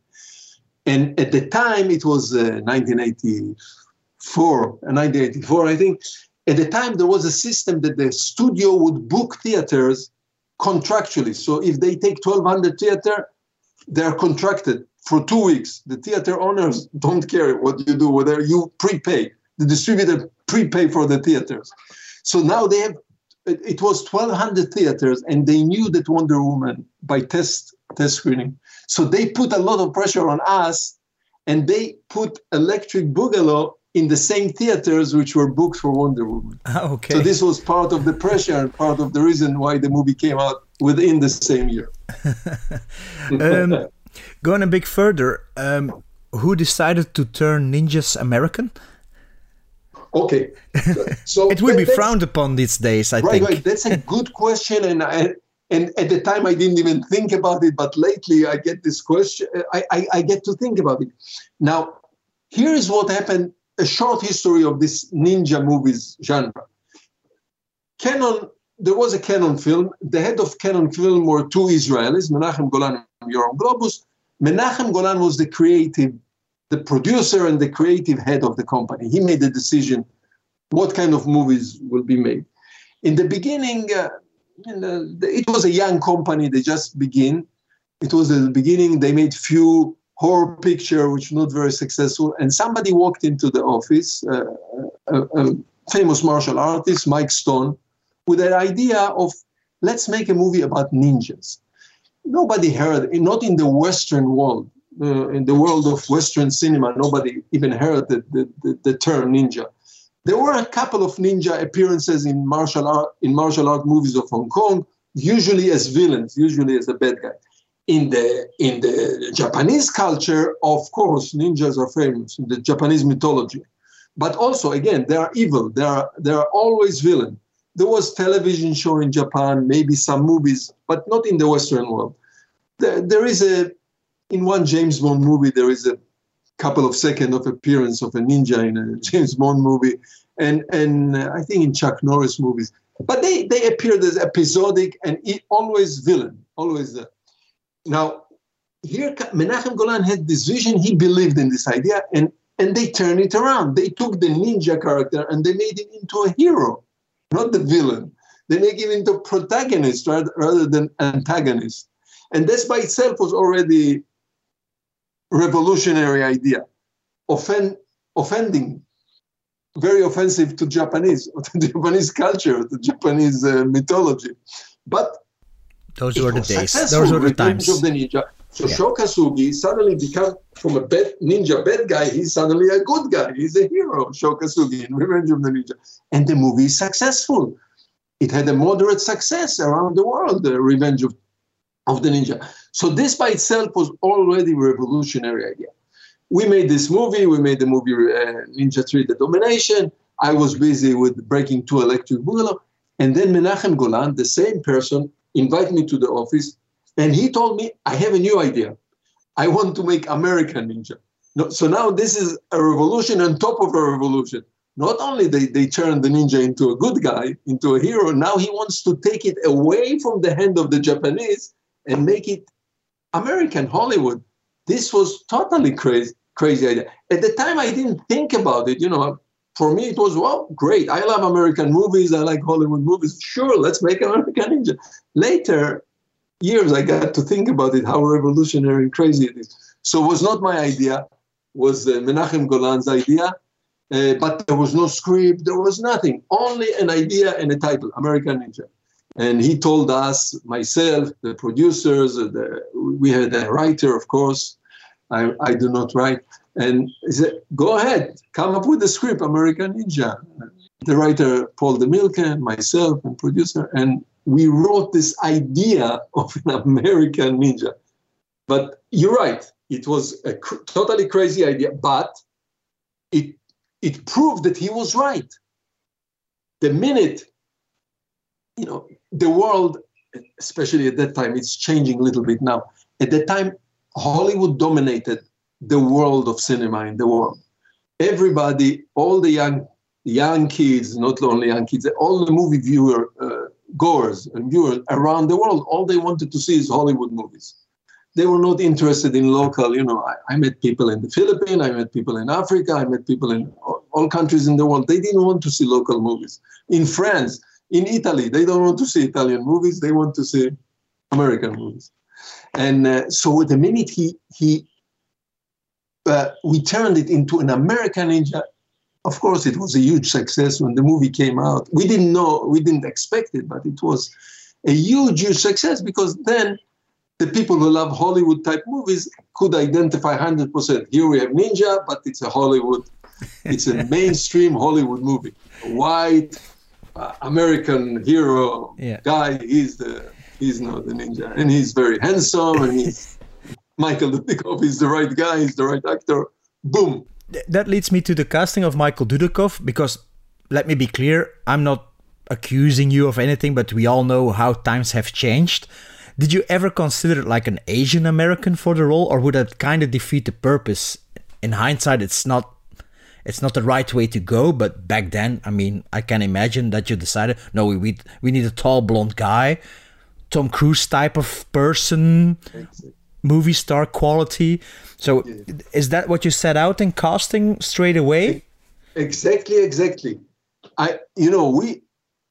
And at the time, it was uh, 1984, 1984, uh, I think. At the time, there was a system that the studio would book theaters contractually. So if they take 1,200 theater, they're contracted for two weeks. The theater owners don't care what you do, whether you prepay. The distributor prepay for the theaters. So now they have, it was 1,200 theaters, and they knew that Wonder Woman by test test screening. So they put a lot of pressure on us, and they put Electric Boogaloo in the same theaters which were booked for Wonder Woman. okay. So this was part of the pressure and part of the reason why the movie came out within the same year. um, going a bit further, um, who decided to turn ninjas American? Okay, so it will be frowned upon these days. I right, think. Right, that's a good question, and I, and at the time I didn't even think about it, but lately I get this question. I, I, I get to think about it. Now, here is what happened a short history of this ninja movies genre. Cannon there was a Cannon film. The head of Cannon film were two Israelis, Menachem Golan and Yoram Globus. Menachem Golan was the creative, the producer and the creative head of the company. He made the decision what kind of movies will be made. In the beginning, uh, it was a young company. They just begin. It was at the beginning. They made few horror picture, which not very successful. And somebody walked into the office, uh, a, a, famous martial artist, Mike Stone, with an idea of let's make a movie about ninjas. Nobody heard, not in the Western world, uh, in the world of Western cinema, nobody even heard the, the, the, the term ninja. There were a couple of ninja appearances in martial art in martial art movies of Hong Kong, usually as villains, usually as a bad guy in the in the Japanese culture, of course, ninjas are famous in the Japanese mythology. But also, again, they are evil. They are they are always villain. There was television show in Japan, maybe some movies, but not in the Western world. There, there is a in one James Bond movie there is a couple of seconds of appearance of a ninja in a James Bond movie, and and I think in Chuck Norris movies. But they they appeared as episodic and always villain, always. Uh, now, here Menachem Golan had this vision. He believed in this idea, and and they turned it around. They took the ninja character and they made him into a hero, not the villain. They make him into protagonist rather, rather than antagonist. And this by itself was already revolutionary idea, Offend, offending, very offensive to Japanese, to Japanese culture, to Japanese uh, mythology. But those were the days. Those were the times. Of the ninja. So yeah. Sho Kosugi suddenly become from a bad ninja bad guy, he's suddenly a good guy. He's a hero, Sho Kosugi in Revenge of the Ninja. And the movie is successful. It had a moderate success around the world, the Revenge of, of the Ninja. So this by itself was already a revolutionary idea. We made this movie, we made the movie uh, Ninja 3 The Domination. I was busy with Breakin' 2 Electric Boogaloo. And then Menachem Golan, the same person, invited me to the office, and he told me, I have a new idea. I want to make American Ninja. No, so now this is a revolution on top of a revolution. Not only they, they turn the ninja into a good guy, into a hero, now he wants to take it away from the hand of the Japanese and make it American Hollywood. This was totally crazy, crazy idea. At the time, I didn't think about it. You know, for me, it was, well, great. I love American movies. I like Hollywood movies. Sure, let's make American Ninja. Later, years, I got to think about it, how revolutionary and crazy it is. So it was not my idea, was uh, Menachem Golan's idea. Uh, but there was no script, there was nothing, only an idea and a title, American Ninja. And he told us, myself, the producers, the, we had a writer, of course. I, I do not write. And he said, go ahead, come up with the script, American Ninja. The writer, Paul De Mielche, myself, and producer, and we wrote this idea of an American Ninja. But you're right, it was a cr- totally crazy idea, but it, it proved that he was right. The minute you know, the world, especially at that time, it's changing a little bit now. At that time, Hollywood dominated the world of cinema in the world. Everybody, all the young young kids, not only young kids, all the movie viewer uh, goers and viewers around the world, all they wanted to see is Hollywood movies. They were not interested in local. You know, I, I met people in the Philippines, I met people in Africa, I met people in all, all countries in the world. They didn't want to see local movies. In France, in Italy, they don't want to see Italian movies. They want to see American movies. And uh, so the minute he he uh, we turned it into an American Ninja of course, it was a huge success when the movie came out. We didn't know, we didn't expect it, but it was a huge, huge success because then the people who love Hollywood type movies could identify 100%. Here we have Ninja, but it's a Hollywood, it's a mainstream Hollywood movie. White uh, American hero yeah. guy, he's the he's not the ninja, and he's very handsome, and he's Michael Dudikoff is the right guy, he's the right actor. Boom, that leads me to the casting of Michael Dudikoff because let me be clear, I'm not accusing you of anything, but we all know how times have changed. Did you ever consider like an Asian American for the role, or would that kind of defeat the purpose? In hindsight, it's not it's not the right way to go, but back then, I mean, I can imagine that you decided, no, we we we need a tall blonde guy, Tom Cruise type of person, movie star quality. So yeah. is that what you set out in casting straight away? Exactly, exactly. I, you know, we,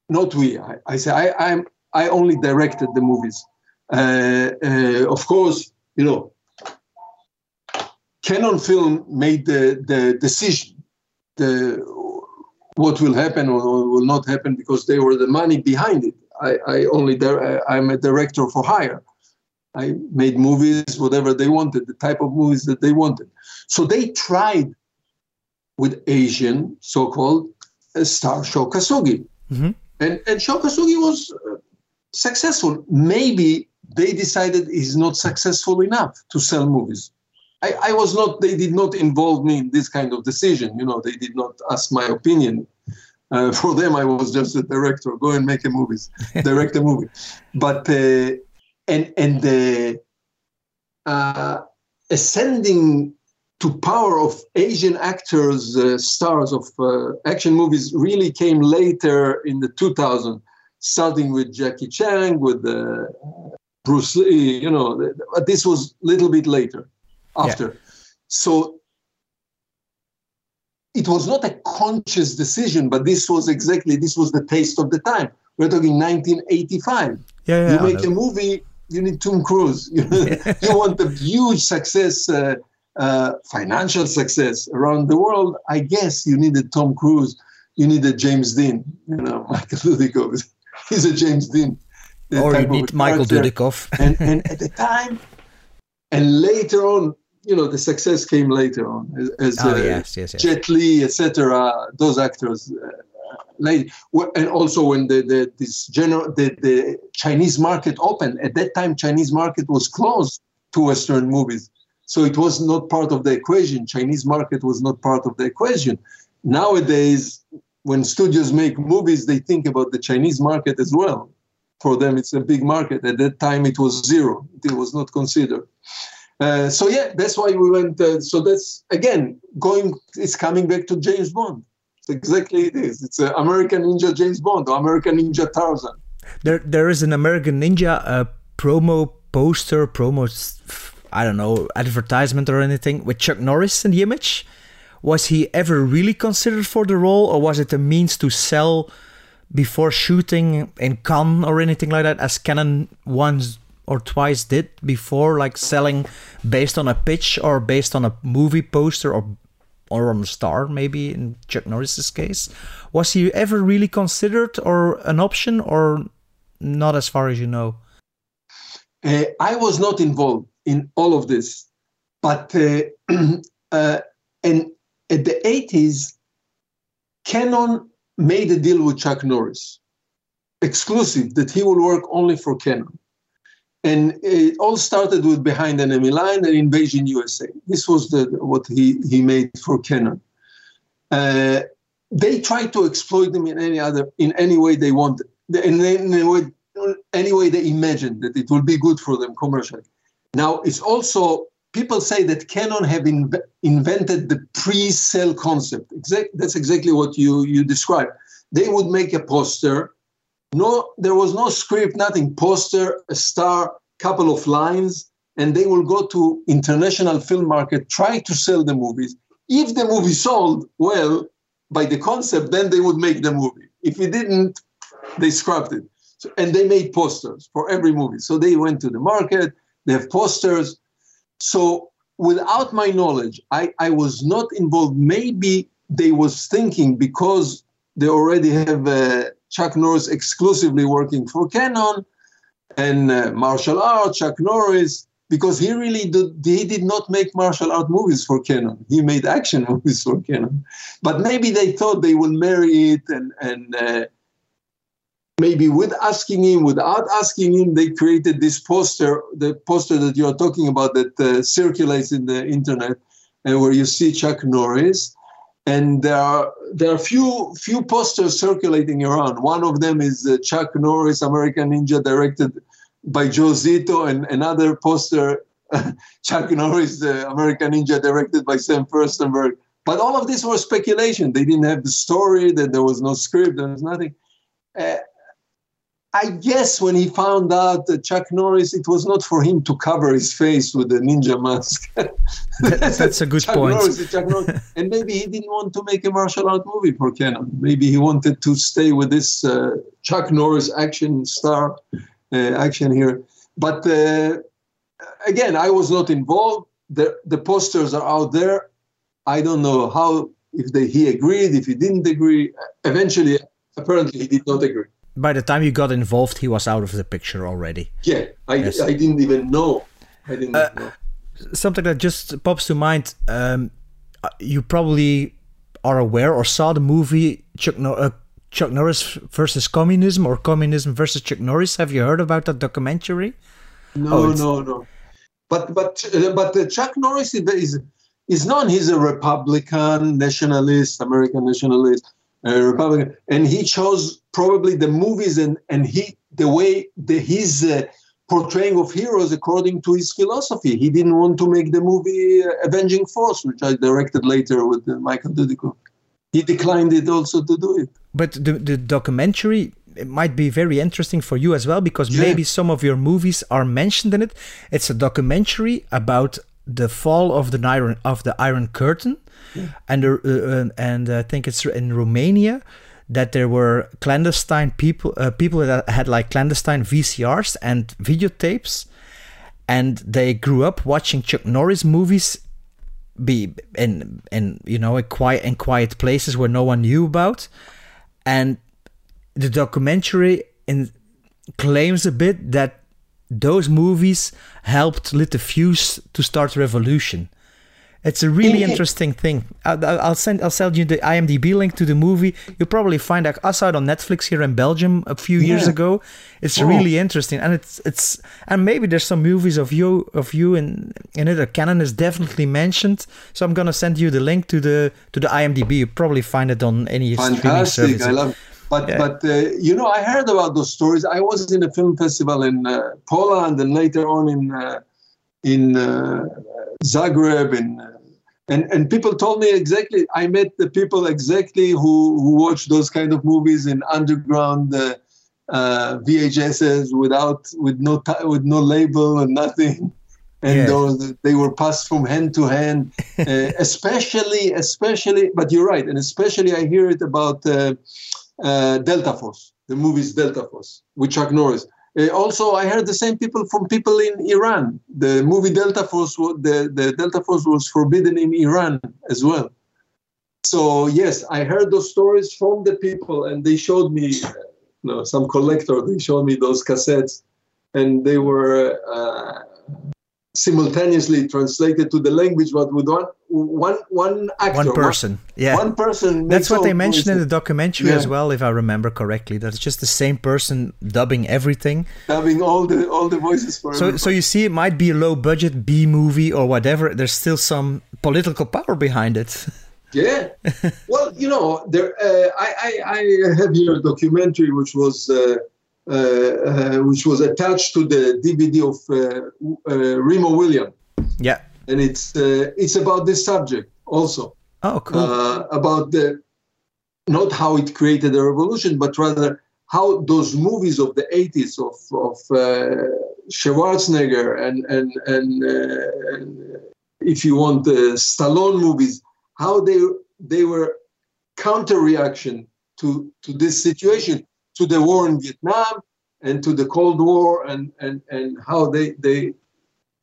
not we. I, I say I, I'm. I only directed the movies. Uh, uh, of course, you know, Cannon Film made the the decision, the what will happen or will not happen because they were the money behind it. I, I only I'm a director for hire. I made movies, whatever they wanted, the type of movies that they wanted. So they tried with Asian, so-called uh, star Sho Kosugi, Mm-hmm. And, and Sho Kosugi was uh, successful. Maybe they decided he's not successful enough to sell movies. I, I was not, they did not involve me in this kind of decision. You know, they did not ask my opinion. Uh, for them, I was just a director. Go and make a movies, direct a movie. But uh, and and the uh, ascending to power of Asian actors, uh, stars of uh, action movies, really came later in the 2000s, starting with Jackie Chan, with uh, Bruce Lee. You know, this was a little bit later, after. Yeah. So it was not a conscious decision, but this was exactly this was the taste of the time. We're talking 1985. Yeah, yeah, you make a movie you need Tom Cruise. you want a huge success, uh, uh, financial success around the world. I guess you needed Tom Cruise. You needed James Dean. You know, Michael Dudikoff. He's a James Dean. Or you need Michael Dudikoff. and, and at the time, and later on, you know, the success came later on as, as oh, uh, yes, yes, yes. Jet Li, etc. Those actors. Uh, late, and also when the, the this general the, the Chinese market opened at that time, Chinese market was closed to Western movies, so it was not part of the equation. Chinese market was not part of the equation. Nowadays, when studios make movies, they think about the Chinese market as well. For them, it's a big market. At that time, it was zero. It was not considered. Uh, so yeah, that's why we went. Uh, so that's again going. It's coming back to James Bond exactly it is. It's an American Ninja James Bond or American Ninja Tarzan. There, there is an American Ninja uh, promo poster, promo, I don't know, advertisement or anything with Chuck Norris in the image. Was he ever really considered for the role, or was it a means to sell before shooting in Cannes or anything like that, as Cannon once or twice did before, like selling based on a pitch or based on a movie poster or or on a star, maybe in Chuck Norris's case. Was he ever really considered or an option, or not as far as you know? Uh, I was not involved in all of this, but uh, uh, and at the 80s, Cannon made a deal with Chuck Norris, exclusive that he will work only for Cannon. And it all started with Behind Enemy Line and Invasion USA. This was the, what he, he made for Cannon. Uh, they tried to exploit them in any other in any way they wanted. in any way, any way they imagine that it will be good for them commercially. Now, it's also people say that Cannon have inv- invented the pre-sale concept. Exact, that's exactly what you you described. They would make a poster. No, there was no script, nothing. Poster, a star, couple of lines, and they will go to international film market, try to sell the movies. If the movie sold well by the concept, then they would make the movie. If it didn't, they scrapped it. So, and they made posters for every movie. So they went to the market. They have posters. So without my knowledge, I, I was not involved. Maybe they was thinking because they already have uh, Chuck Norris exclusively working for Cannon and uh, martial arts, Chuck Norris, because he really did, he did not make martial art movies for Cannon. He made action movies for Cannon. But maybe they thought they will marry it and, and uh, maybe with asking him, without asking him, they created this poster, the poster that you are talking about that uh, circulates in the internet, and where you see Chuck Norris. And there are there are few few posters circulating around. One of them is uh, Chuck Norris, American Ninja, directed by Joe Zito, and another poster, Chuck Norris, uh, American Ninja, directed by Sam Firstenberg. But all of this was speculation. They didn't have the story. That there was no script. There was nothing. Uh, I guess when he found out that Chuck Norris, it was not for him to cover his face with a ninja mask. that's, that's, a good Chuck point. Norris, Norris. and maybe he didn't want to make a martial art movie for Cannon. Maybe he wanted to stay with this uh, Chuck Norris action star uh, action here. But uh, again, I was not involved. The, the posters are out there. I don't know how if they, he agreed, if he didn't agree. Eventually, apparently, he did not agree by the time you got involved, he was out of the picture already. Yeah, I, yes. I didn't even know. I didn't uh, know. Something that just pops to mind. Um, you probably are aware or saw the movie Chuck, Nor- uh, Chuck Norris versus Communism or Communism versus Chuck Norris. Have you heard about that documentary? No, oh, no, no. But but uh, but uh, Chuck Norris is is known. He's a Republican nationalist, American nationalist uh, Republican, and he chose probably the movies and and he the way the his uh, portraying of heroes according to his philosophy. He didn't want to make the movie uh, Avenging Force, which I directed later with uh, Michael Dudikoff. He declined it also to do it. But the the documentary it might be very interesting for you as well because yeah. maybe some of your movies are mentioned in it. It's a documentary about the fall of the iron of the Iron Curtain. And uh, uh, and I think it's in Romania that there were clandestine people uh, people that had like clandestine VCRs and videotapes, and they grew up watching Chuck Norris movies be in in you know in quiet in quiet places where no one knew about. And the documentary in claims a bit that those movies helped lit the fuse to start revolution it's a really interesting thing. I'll, send I'll send you the IMDb link to the movie. You'll probably find that I saw it on Netflix here in Belgium a few yeah. years ago. It's oh. really interesting, and it's it's and maybe there's some movies of you of you in in it. A Cannon is definitely mentioned, so I'm gonna send you the link to the to the IMDb. You probably find it on any Fantastic. streaming service. I love. But yeah. but uh, you know I heard about those stories. I was in a film festival in uh, Poland and later on in uh, in uh, Zagreb and and and people told me exactly. I met the people exactly who who watch those kind of movies in underground uh, uh, VHSs without with no with no label and nothing. And yeah. those they were passed from hand to hand, uh, especially especially. But you're right, and especially I hear it about uh, uh, Delta Force, the movies Delta Force with Chuck Norris uh, also, I heard the same people from people in Iran. The movie Delta Force, the, the Delta Force was forbidden in Iran as well. So yes, I heard those stories from the people, and they showed me, uh, you know, some collector. They showed me those cassettes, and they were uh, simultaneously translated to the language, but with one one one actor, one person, one, yeah, one person. That's what they mentioned in the documentary yeah. as well, if I remember correctly. That's just the same person dubbing everything, dubbing all the all the voices for. So, so you see, it might be a low budget B movie or whatever. There's still some political power behind it. Yeah. well, you know, there. Uh, I, I, I have here a documentary which was uh Uh, uh, which was attached to the DVD of uh, uh, Remo Williams. Yeah. And it's uh, it's about this subject also. Oh, cool. about the not how it created a revolution, but rather how those movies of the 80s of of Schwarzenegger and and and, and if you want the Stallone movies how they they were counter reaction to to this situation, to the war in Vietnam and to the Cold War, and and and how they they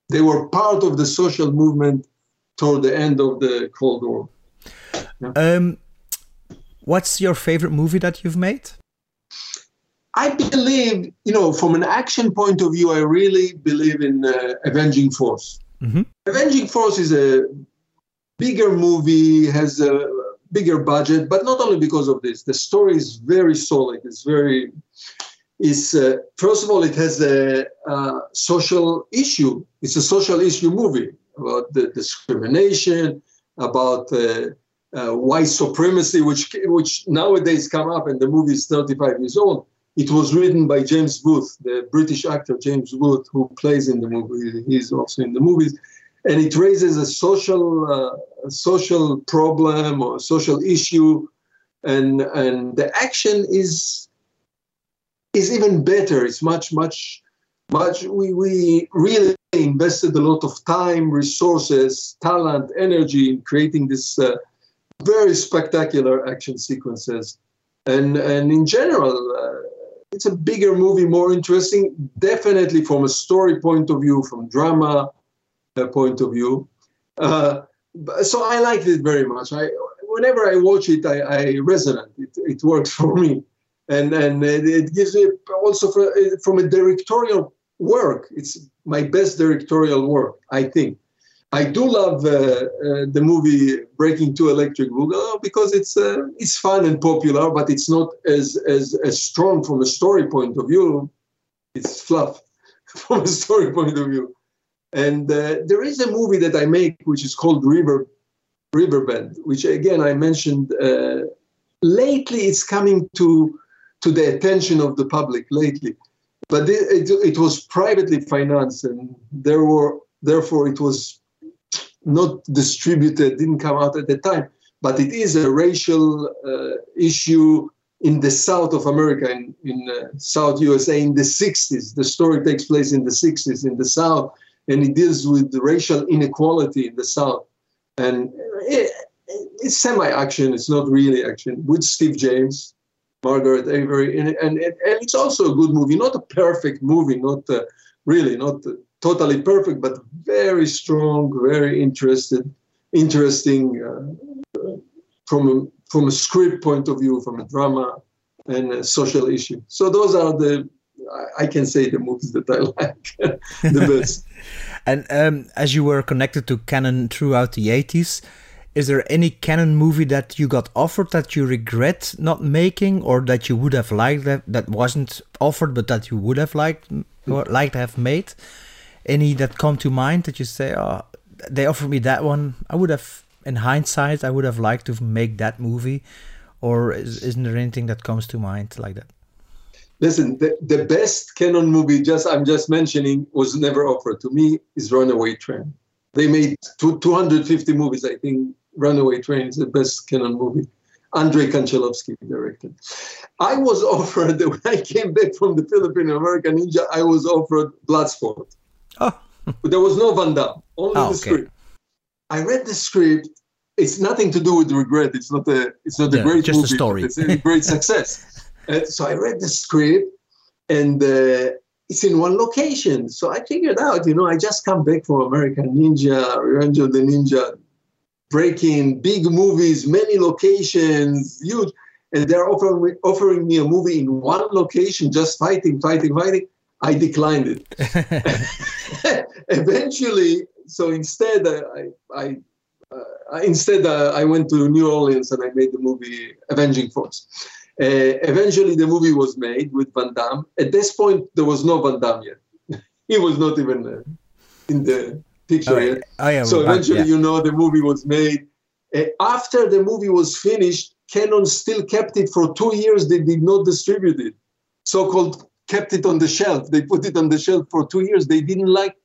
they were part of the social movement toward the end of the Cold War. Yeah. Um, what's your favorite movie that you've made? I believe, you know, from an action point of view, I really believe in uh, Avenging Force. Mm-hmm. Avenging Force is a bigger movie, has a bigger budget, but not only because of this. The story is very solid. It's very, it's uh, first of all, it has a, a, social issue. It's a social issue movie about the discrimination, about uh, uh, white supremacy, which which nowadays come up, and the movie is 35 years old. It was written by James Booth, the British actor James Booth, who plays in the movie. He's also in the movies and it raises a social uh, a social problem or social issue, and and the action is is even better. It's much much much. We we really invested a lot of time, resources, talent, energy in creating this uh, very spectacular action sequences, and and in general. Uh, it's a bigger movie, more interesting, definitely from a story point of view, from drama, point of view. Uh, so I liked it very much. I, whenever I watch it, I, I resonate. It, it works for me, and and it gives me also for, from a directorial work. It's my best directorial work, I think. I do love uh, uh, the movie Breakin' Two Electric Boogaloo because it's uh, it's fun and popular, but it's not as, as as strong from a story point of view. It's fluff from a story point of view. And uh, there is a movie that I make which is called River Riverbend, which again I mentioned uh, lately. It's coming to to the attention of the public lately, but it, it, it was privately financed, and there were therefore it was not distributed, didn't come out at the time. But it is a racial uh, issue in the south of America, in, in uh, South USA, in the 60s. The story takes place in the 60s in the south and it deals with racial inequality in the South. And it, it's semi-action; it's not really action. With Steve James, Margaret Avery, and, and, and it's also a good movie. Not a perfect movie, not uh, really, not totally perfect, but very strong, very interested, interesting uh, from a, from a script point of view, from a drama and a social issue. So those are the I can say the movies that I like the best. and um, as you were connected to Cannon throughout the 80s, is there any Cannon movie that you got offered that you regret not making or that you would have liked that, that wasn't offered but that you would have liked or liked to have made? Any that come to mind that you say, oh, they offered me that one. I would have, in hindsight, I would have liked to make that movie. Or is, isn't there anything that comes to mind like that? Listen, the, the best Cannon movie, just I'm just mentioning, was never offered to me. Is Runaway Train. They made two, 250 movies. I think Runaway Train is the best Cannon movie. Andrei Konchalovsky directed. I was offered when I came back from the Philippine American Ninja. I was offered Bloodsport. Oh. but there was no Van Damme, only oh, the okay. script. I read the script. It's nothing to do with regret. It's not a. It's not yeah, a great just movie. a story. It's a great success. Uh, so I read the script and uh, it's in one location. So I figured out, you know, I just come back from American Ninja, Revenge of the Ninja, Breakin' big movies, many locations, huge. And they're offering me, offering me a movie in one location, just fighting, fighting, fighting. I declined it. Eventually, so instead, I, I uh, instead uh, I went to New Orleans and I made the movie Avenging Force. Uh, eventually, the movie was made with Van Damme. At this point, there was no Van Damme yet. he was not even uh, in the picture oh, yet. Oh, yeah, so eventually, yeah. you know, the movie was made. Uh, after the movie was finished, Cannon still kept it for two years. They did not distribute it. So-called kept it on the shelf. They put it on the shelf for two years. They didn't like,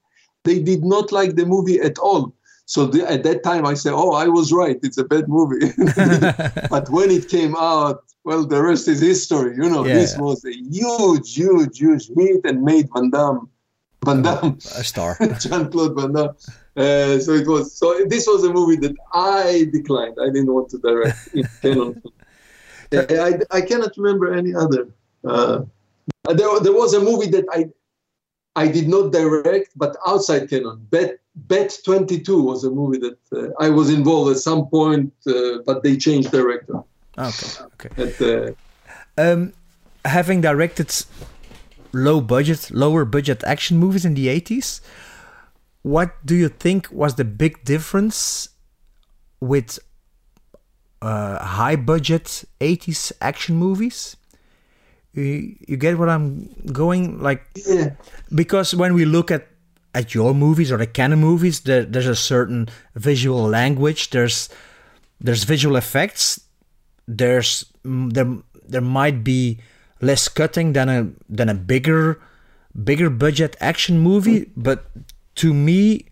they did not like the movie at all. So the, at that time, I said, "Oh, I was right. It's a bad movie." but when it came out, well, the rest is history. You know, Yeah. this was a huge, huge, huge hit and made Van Damme, Van Damme, A star. Jean Claude Van Damme. Uh, so it was. So this was a movie that I declined. I didn't want to direct Cannon. Uh, I, I cannot remember any other. Uh, there, there was a movie that I I did not direct, but outside Cannon. Bet Bet 22 was a movie that uh, I was involved at some point, uh, but they changed director. okay. Okay. At, uh, Um, having directed low budget, lower budget action movies in the 80s, what do you think was the big difference with uh, high budget 80s action movies? You, you get what I'm going like yeah, because when we look at at your movies or the Cannon movies there, there's a certain visual language there's there's visual effects there's there there might be less cutting than a than a bigger bigger budget action movie but to me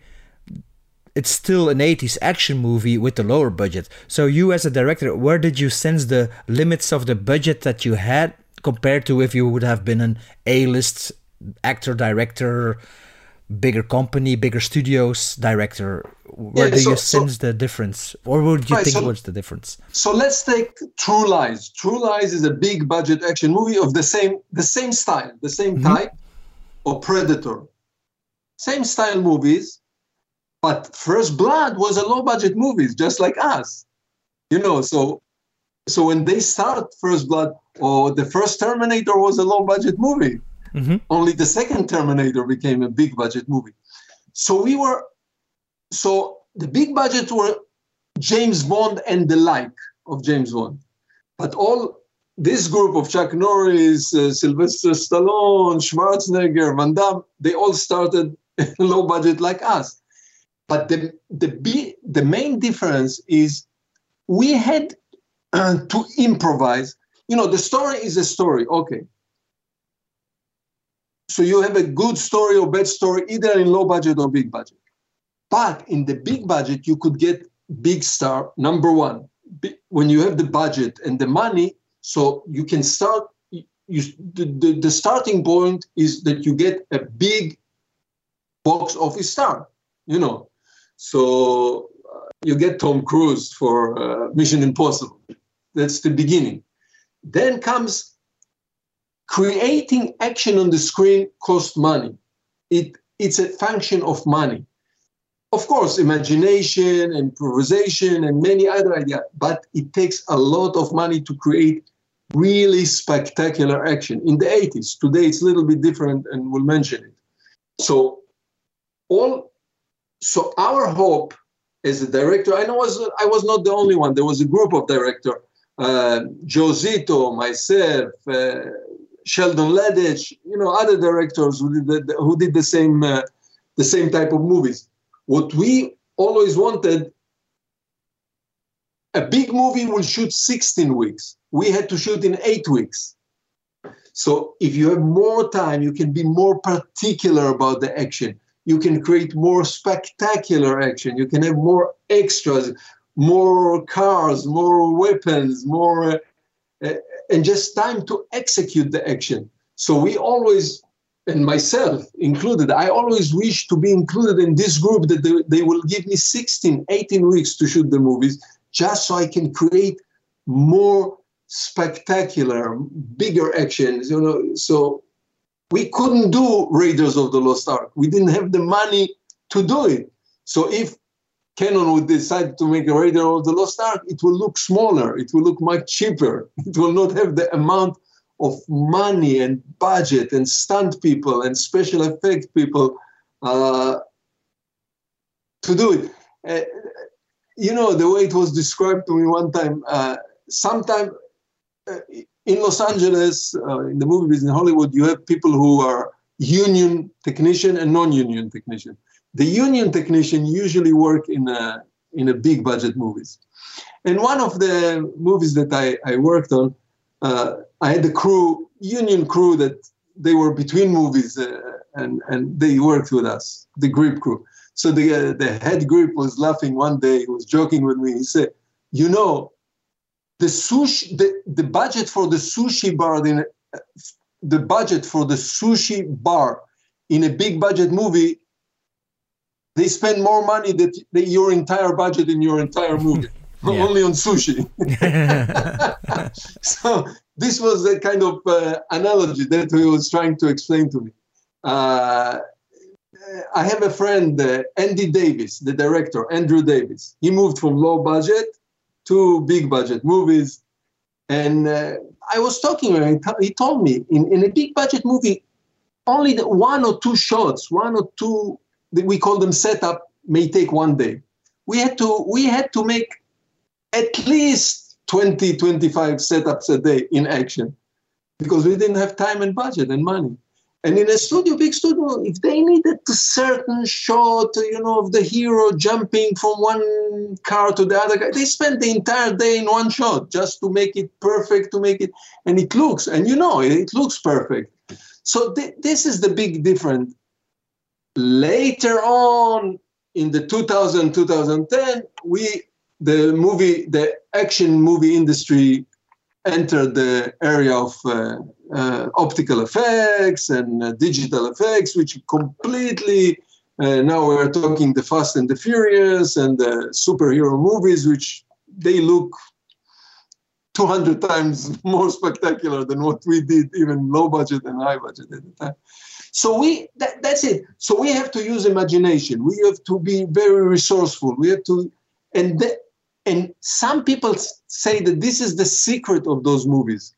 it's still an 80s action movie with a lower budget. So you as a director where did you sense the limits of the budget that you had compared to if you would have been an a-list actor director bigger company bigger studios director where Yeah, do so- you so- sense the difference or would you Right, think so- was the difference so let's take True Lies. True Lies is a big budget action movie of the same the same style, the same mm-hmm. type of Predator. Same style movies, but First Blood was a low budget movie, just like us. You know, so so when they start First Blood or the first Terminator was a low budget movie. Mhm. Only the second Terminator became a big budget movie. So we were so the big budgets were James Bond and the like of James Bond. But all this group of Chuck Norris, uh, Sylvester Stallone, Schwarzenegger, Van Damme, they all started low budget like us. But the the B, the main difference is we had uh, to improvise. You know, the story is a story. Okay. So you have a good story or bad story, either in low budget or big budget. But in the big budget, you could get big star number one. When you have the budget and the money, so you can start. You, the, the, the starting point is that you get a big box office star. You know, so uh, you get Tom Cruise for uh, Mission Impossible. That's the beginning. Then comes creating action on the screen cost money. It it's a function of money. Of course, imagination, improvisation, and many other ideas, but it takes a lot of money to create really spectacular action. In the 80s, today it's a little bit different, and we'll mention it. So, all, so our hope as a director, I know was I was not the only one. There was a group of director, uh, Joe Zito, myself, uh, Sheldon Lettich, you know, other directors who did the, who did the same uh, the same type of movies. What we always wanted, a big movie will shoot 16 weeks. We had to shoot in eight weeks. So if you have more time, you can be more particular about the action. You can create more spectacular action. You can have more extras, more cars, more weapons, more, uh, uh, and just time to execute the action. So we always, and myself included, I always wish to be included in this group that they, they will give me 16, 18 weeks to shoot the movies just so I can create more spectacular, bigger actions. You know, so we couldn't do Raiders of the Lost Ark. We didn't have the money to do it. So if Cannon would decide to make a Raider of the Lost Ark, it will look smaller. It will look much cheaper. It will not have the amount of money and budget and stunt people and special effect people uh, to do it. Uh, you know, the way it was described to me one time, uh, sometime uh, in Los Angeles, uh, in the movie business in Hollywood, you have people who are union technician and non-union technician. The union technician usually work in a in a big budget movies. And one of the movies that I, I worked on, uh, I had a crew, union crew that they were between movies uh, and, and they worked with us, the grip crew. So the, uh, the head grip was laughing one day, he was joking with me. He said, You know, the sushi, the, the budget for the sushi bar, in, the budget for the sushi bar in a big budget movie, they spend more money than, than your entire budget in your entire movie. Only on sushi. so this was a kind of uh, analogy that he was trying to explain to me. Uh, I have a friend, uh, Andy Davis, the director, Andrew Davis. He moved from low budget to big budget movies. And uh, I was talking to him, he told me in, in a big budget movie, only the one or two shots, one or two, we call them setup, may take one day. We had to, we had to make at least 20, 25 setups a day in action because we didn't have time and budget and money. And in a studio, big studio, if they needed a certain shot, you know, of the hero jumping from one car to the other, they spent the entire day in one shot just to make it perfect, to make it, and it looks, and you know, it looks perfect. So th- this is the big difference. Later on, in the 2000, 2010, we the movie, the action movie industry entered the area of uh, uh, optical effects and uh, digital effects, which completely uh, now we're talking the Fast and the Furious and the superhero movies, which they look 200 times more spectacular than what we did, even low budget and high budget at the time. So we that, that's it. So we have to use imagination. We have to be very resourceful. We have to, and th- and some people say that this is the secret of those movies.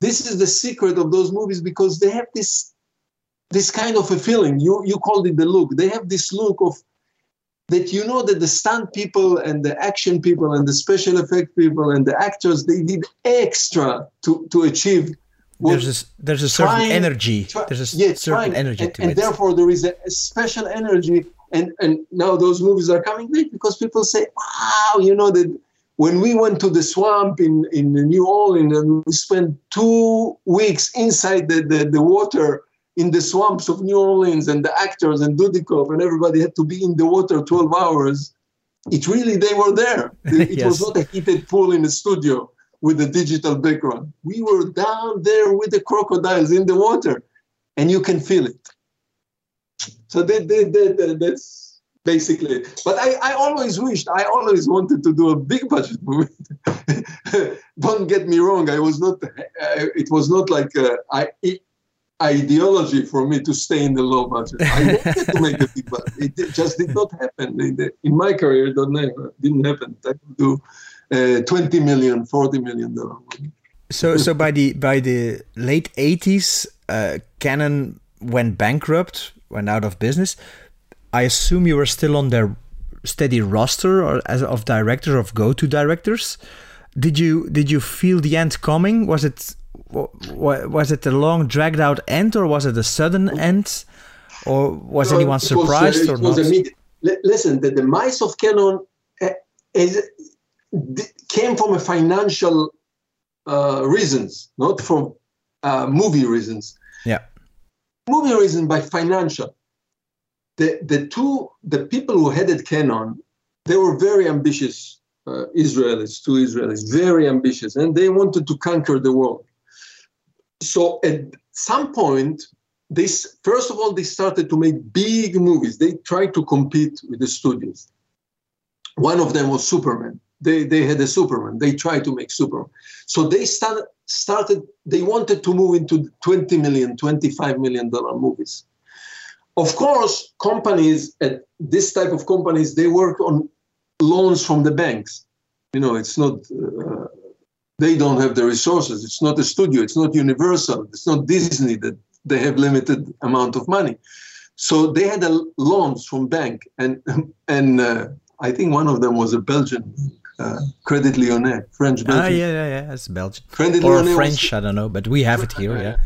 This is the secret of those movies because they have this this kind of a feeling. You you called it the look. They have this look of that you know that the stunt people and the action people and the special effect people and the actors they did extra to to achieve. There's a, there's a certain trying- energy. try- there's a yeah, certain trying, energy and, and therefore there is a, a special energy and and now those movies are coming back because people say wow you know that when we went to the swamp in in new orleans and we spent two weeks inside the, the, the water in the swamps of new orleans and the actors and dudikoff and everybody had to be in the water 12 hours it really they were there. It was not a heated pool in the studio with a digital background we were down there with the crocodiles in the water and you can feel it so that, that, that- that's basically it. But I, I always wished, I always wanted to do a big budget movie. Don't get me wrong, I was not, uh, it was not like uh, I, i- ideology for me to stay in the low budget. I wanted to make a big budget. It just did not happen. In, the, in my career, it didn't happen. Didn't happen. I could do uh, 20 million, 40 million dollar. So so by the by the late 80s, uh, Cannon went bankrupt, went out of business. I assume you were still on their steady roster or as of director of go-to directors. Did you did you feel the end coming? Was it wa- wa- was it a long dragged out end or was it a sudden end? Or was No, anyone it was, uh, surprised or not? immediate. Listen, the demise of Cannon uh, is, came from a financial uh, reasons, not from uh, movie reasons. Yeah. Movie reason by financial. The the two the people who headed Cannon, they were very ambitious uh, Israelis, two Israelis, very ambitious, and they wanted to conquer the world. So at some point, this first of all they started to make big movies they tried to compete with the studios one of them was superman they, they had a superman. They tried to make superman. So they started started they wanted to move into 20 million 25 million dollar movies. Of course companies at this type of companies they work on loans from the banks. You know it's not uh, they don't have the resources. It's not a studio. It's not universal. It's not disney that they have limited amount of money. So they had a loans from bank and and uh, i think one of them was a belgian uh, credit lyonnais french belgian Ah, yeah, yeah, yeah. It's Belgian Credit or Lyonnais was- French. I don't know, but we have it here. Yeah.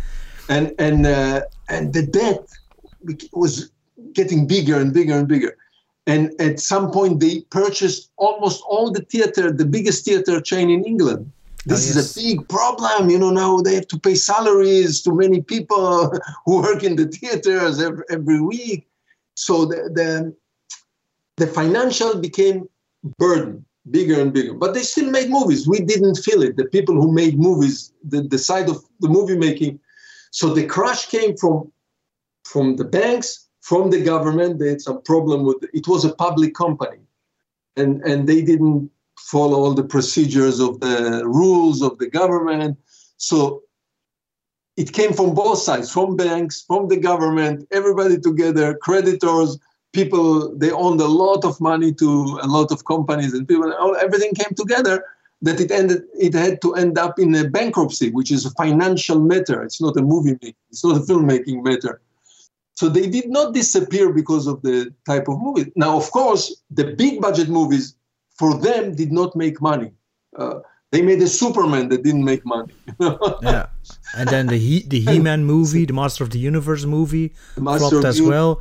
and and uh, and the debt was getting bigger and bigger and bigger And at some point, they purchased almost all the theater, the biggest theater chain in England. This Oh, yes. is a big problem. You know, now they have to pay salaries to many people who work in the theaters every, every week. So the, the, the financial became burden, bigger and bigger. But they still made movies. We didn't feel it. The people who made movies, the, the side of the movie making. So the crash came from from the banks, from the government. They had some problem with it was a public company, and and they didn't follow all the procedures of the rules of the government. So it came from both sides, from banks, from the government, everybody together, creditors, people. They owned a lot of money to a lot of companies and people. all- Everything came together that it ended. It had to end up in a bankruptcy, which is a financial matter. It's not a movie making. It's not a filmmaking matter. So they did not disappear because of the type of movie. Now, of course, the big budget movies for them did not make money. Uh, they made a Superman that didn't make money. yeah. And then the he the He Man movie, the Master of the Universe movie, flopped as well.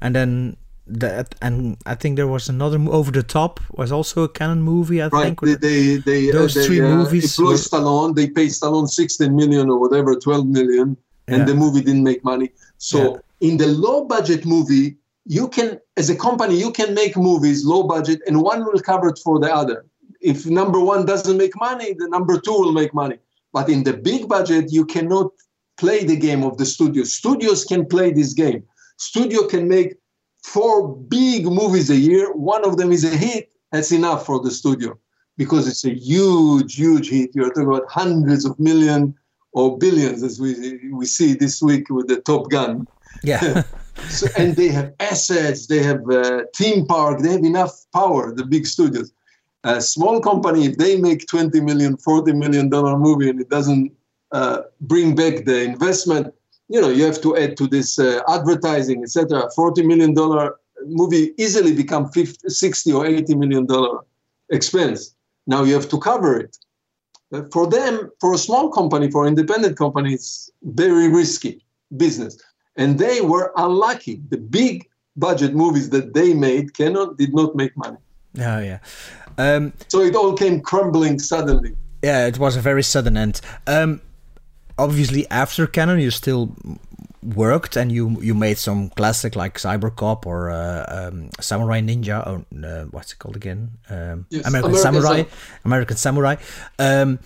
And then that and I think there was another over the top was also a Cannon movie. I right? think. They, they, they, Those they, three uh, movies employ were- Stallone. They pay Stallone 16 million or whatever, 12 million, and Yeah. the movie didn't make money. So in the low budget movie, you can, as a company, you can make movies low budget, and one will cover it for the other. If number one doesn't make money, the number two will make money. But in the big budget, you cannot play the game of the studio. Studios can play this game. Studio can make four big movies a year. One of them is a hit. That's enough for the studio because it's a huge, huge hit. You're talking about hundreds of millions or billions, as we we see this week with the Top Gun. Yeah. So, and they have assets, they have a theme park, they have enough power, the big studios. A small company, if they make 20 million, 40 million dollar movie and it doesn't uh, bring back the investment, you know, you have to add to this uh, advertising, etc. 40 million dollar movie easily become 50, 60 or 80 million dollar expense. Now you have to cover it. Uh, For them, for a small company, for independent companies very risky business and they were unlucky. The big budget movies that they made cannot did not make money. Oh yeah. Um, So it all came crumbling suddenly. yeah, it was a very sudden end. Um, obviously, after Cannon, you still worked and you you made some classic like Cyborg Cop or uh, um, Samurai Ninja or uh, what's it called again? Um, Yes, American, American Samurai. Sam- American Samurai. Um,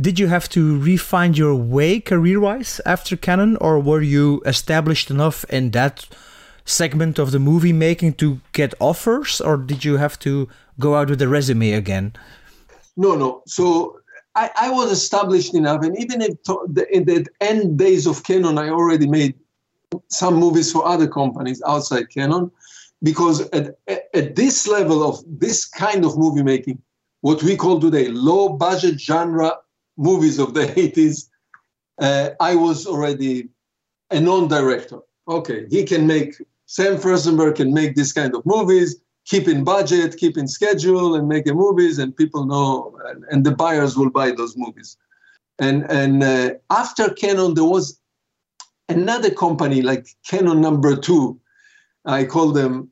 did you have to refine your way career-wise after Cannon, or were you established enough in that segment of the movie making to get offers, or did you have to go out with a resume again? No, no. So I, I was established enough, and even in, the, in the end days of Cannon, I already made some movies for other companies outside Cannon, because at, at, at this level of this kind of movie making, what we call today low budget genre movies of the 80s, uh, I was already a non-director. Okay, he can make Sam Firstenberg can make this kind of movies, keep in budget, keeping schedule, and making movies, and people know, and, and the buyers will buy those movies. And and uh, after Cannon, there was another company like Cannon Number Two. I call them.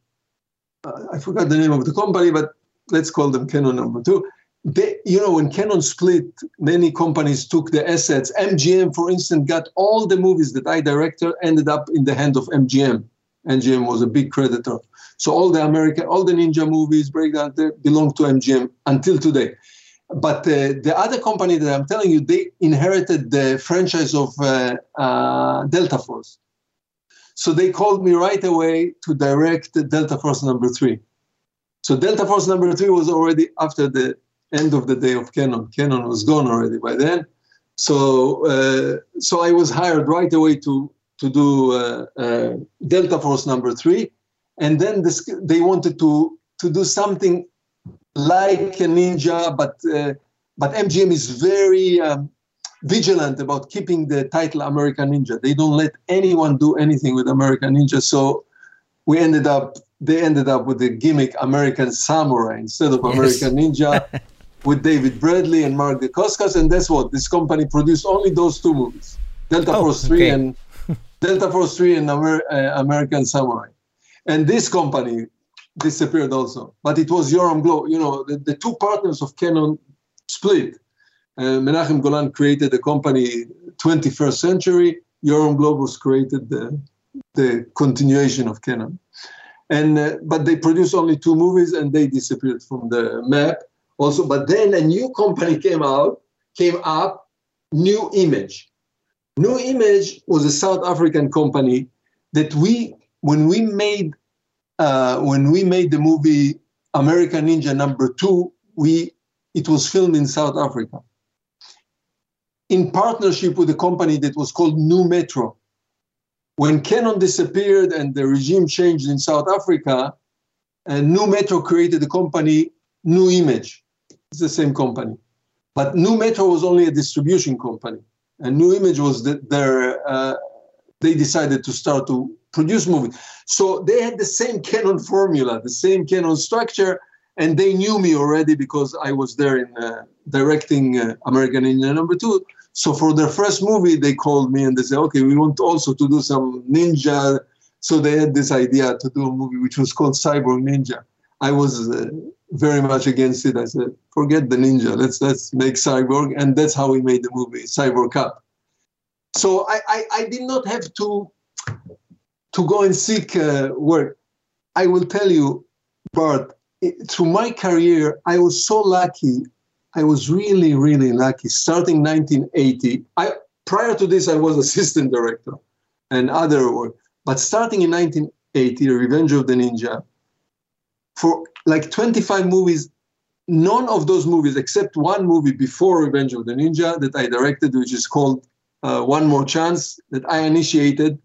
Uh, I forgot the name of the company, but let's call them Cannon Number Two. They, you know, when Cannon split, many companies took the assets. MGM, for instance, got all the movies that I directed, ended up in the hand of MGM. MGM was a big creditor. So all the American, all the ninja movies, breakdown, they belong to MGM until today. But uh, the other company that I'm telling you, they inherited the franchise of uh, uh, Delta Force. So they called me right away to direct Delta Force number three. So Delta Force number three was already after the end of the day of Cannon. Cannon was gone already by then. So uh, so I was hired right away to to do uh, uh, Delta Force number three, and then this, they wanted to to do something like a ninja, but uh, but MGM is very um, vigilant about keeping the title American Ninja. They don't let anyone do anything with American Ninja. So we ended up they ended up with the gimmick American Samurai instead of Yes. American Ninja. with David Bradley and Mark Dacascos, and that's what this company produced only those two movies, Delta Oh, Force Three okay. and Delta Force Three and Amer- uh, American Samurai. And this company, disappeared also. But it was Yoram Globus. You know, the, the two partners of Cannon split. Uh, Menachem Golan created the company 21st Century. Yoram was created the, the continuation of Cannon. And uh, but they produced only two movies and they disappeared from the map also. But then a new company came out, came up, Nu Image. Nu Image was a South African company that we, when we made, uh, when we made the movie American Ninja Number Two, we it was filmed in South Africa in partnership with a company that was called Nu Metro. When Cannon disappeared and the regime changed in South Africa, and Nu Metro created a company, Nu Image. It's the same company. But Nu Metro was only a distribution company. And Nu Image was that uh, they decided to start to produce movies. So they had the same Cannon formula, the same Cannon structure, and they knew me already because I was there in uh, directing uh, American Ninja Number Two. So for their first movie, they called me and they said, "Okay, we want also to do some ninja." So they had this idea to do a movie which was called Cyber Ninja. I was uh, very much against it. I said, "Forget the ninja. Let's let's make cyborg," and that's how we made the movie Cyborg Cop. So I I, I did not have to to go and seek uh, work. I will tell you, Bart, through my career, I was so lucky. I was really, really lucky. Starting 1980, I prior to this, I was assistant director and other work. But starting in 1980, Revenge of the Ninja, for like 25 movies, none of those movies, except one movie before Revenge of the Ninja that I directed, which is called uh, One More Chance, that I initiated.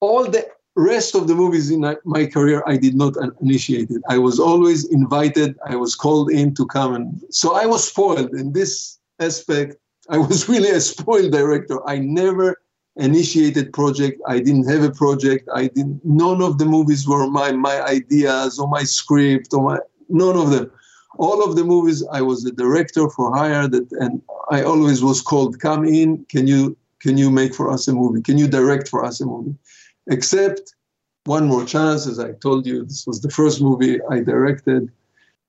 All the rest of the movies in my career i did not initiate it. I was always invited i was called in to come and so i was spoiled. In this aspect i was really a spoiled director. I never initiated project i didn't have a project i didn't none of the movies were my my ideas or my script or my none of them all of the movies i was the director for hire that and i always was called come in can you can you make for us a movie can you direct for us a movie except one more chance. As I told you, this was the first movie I directed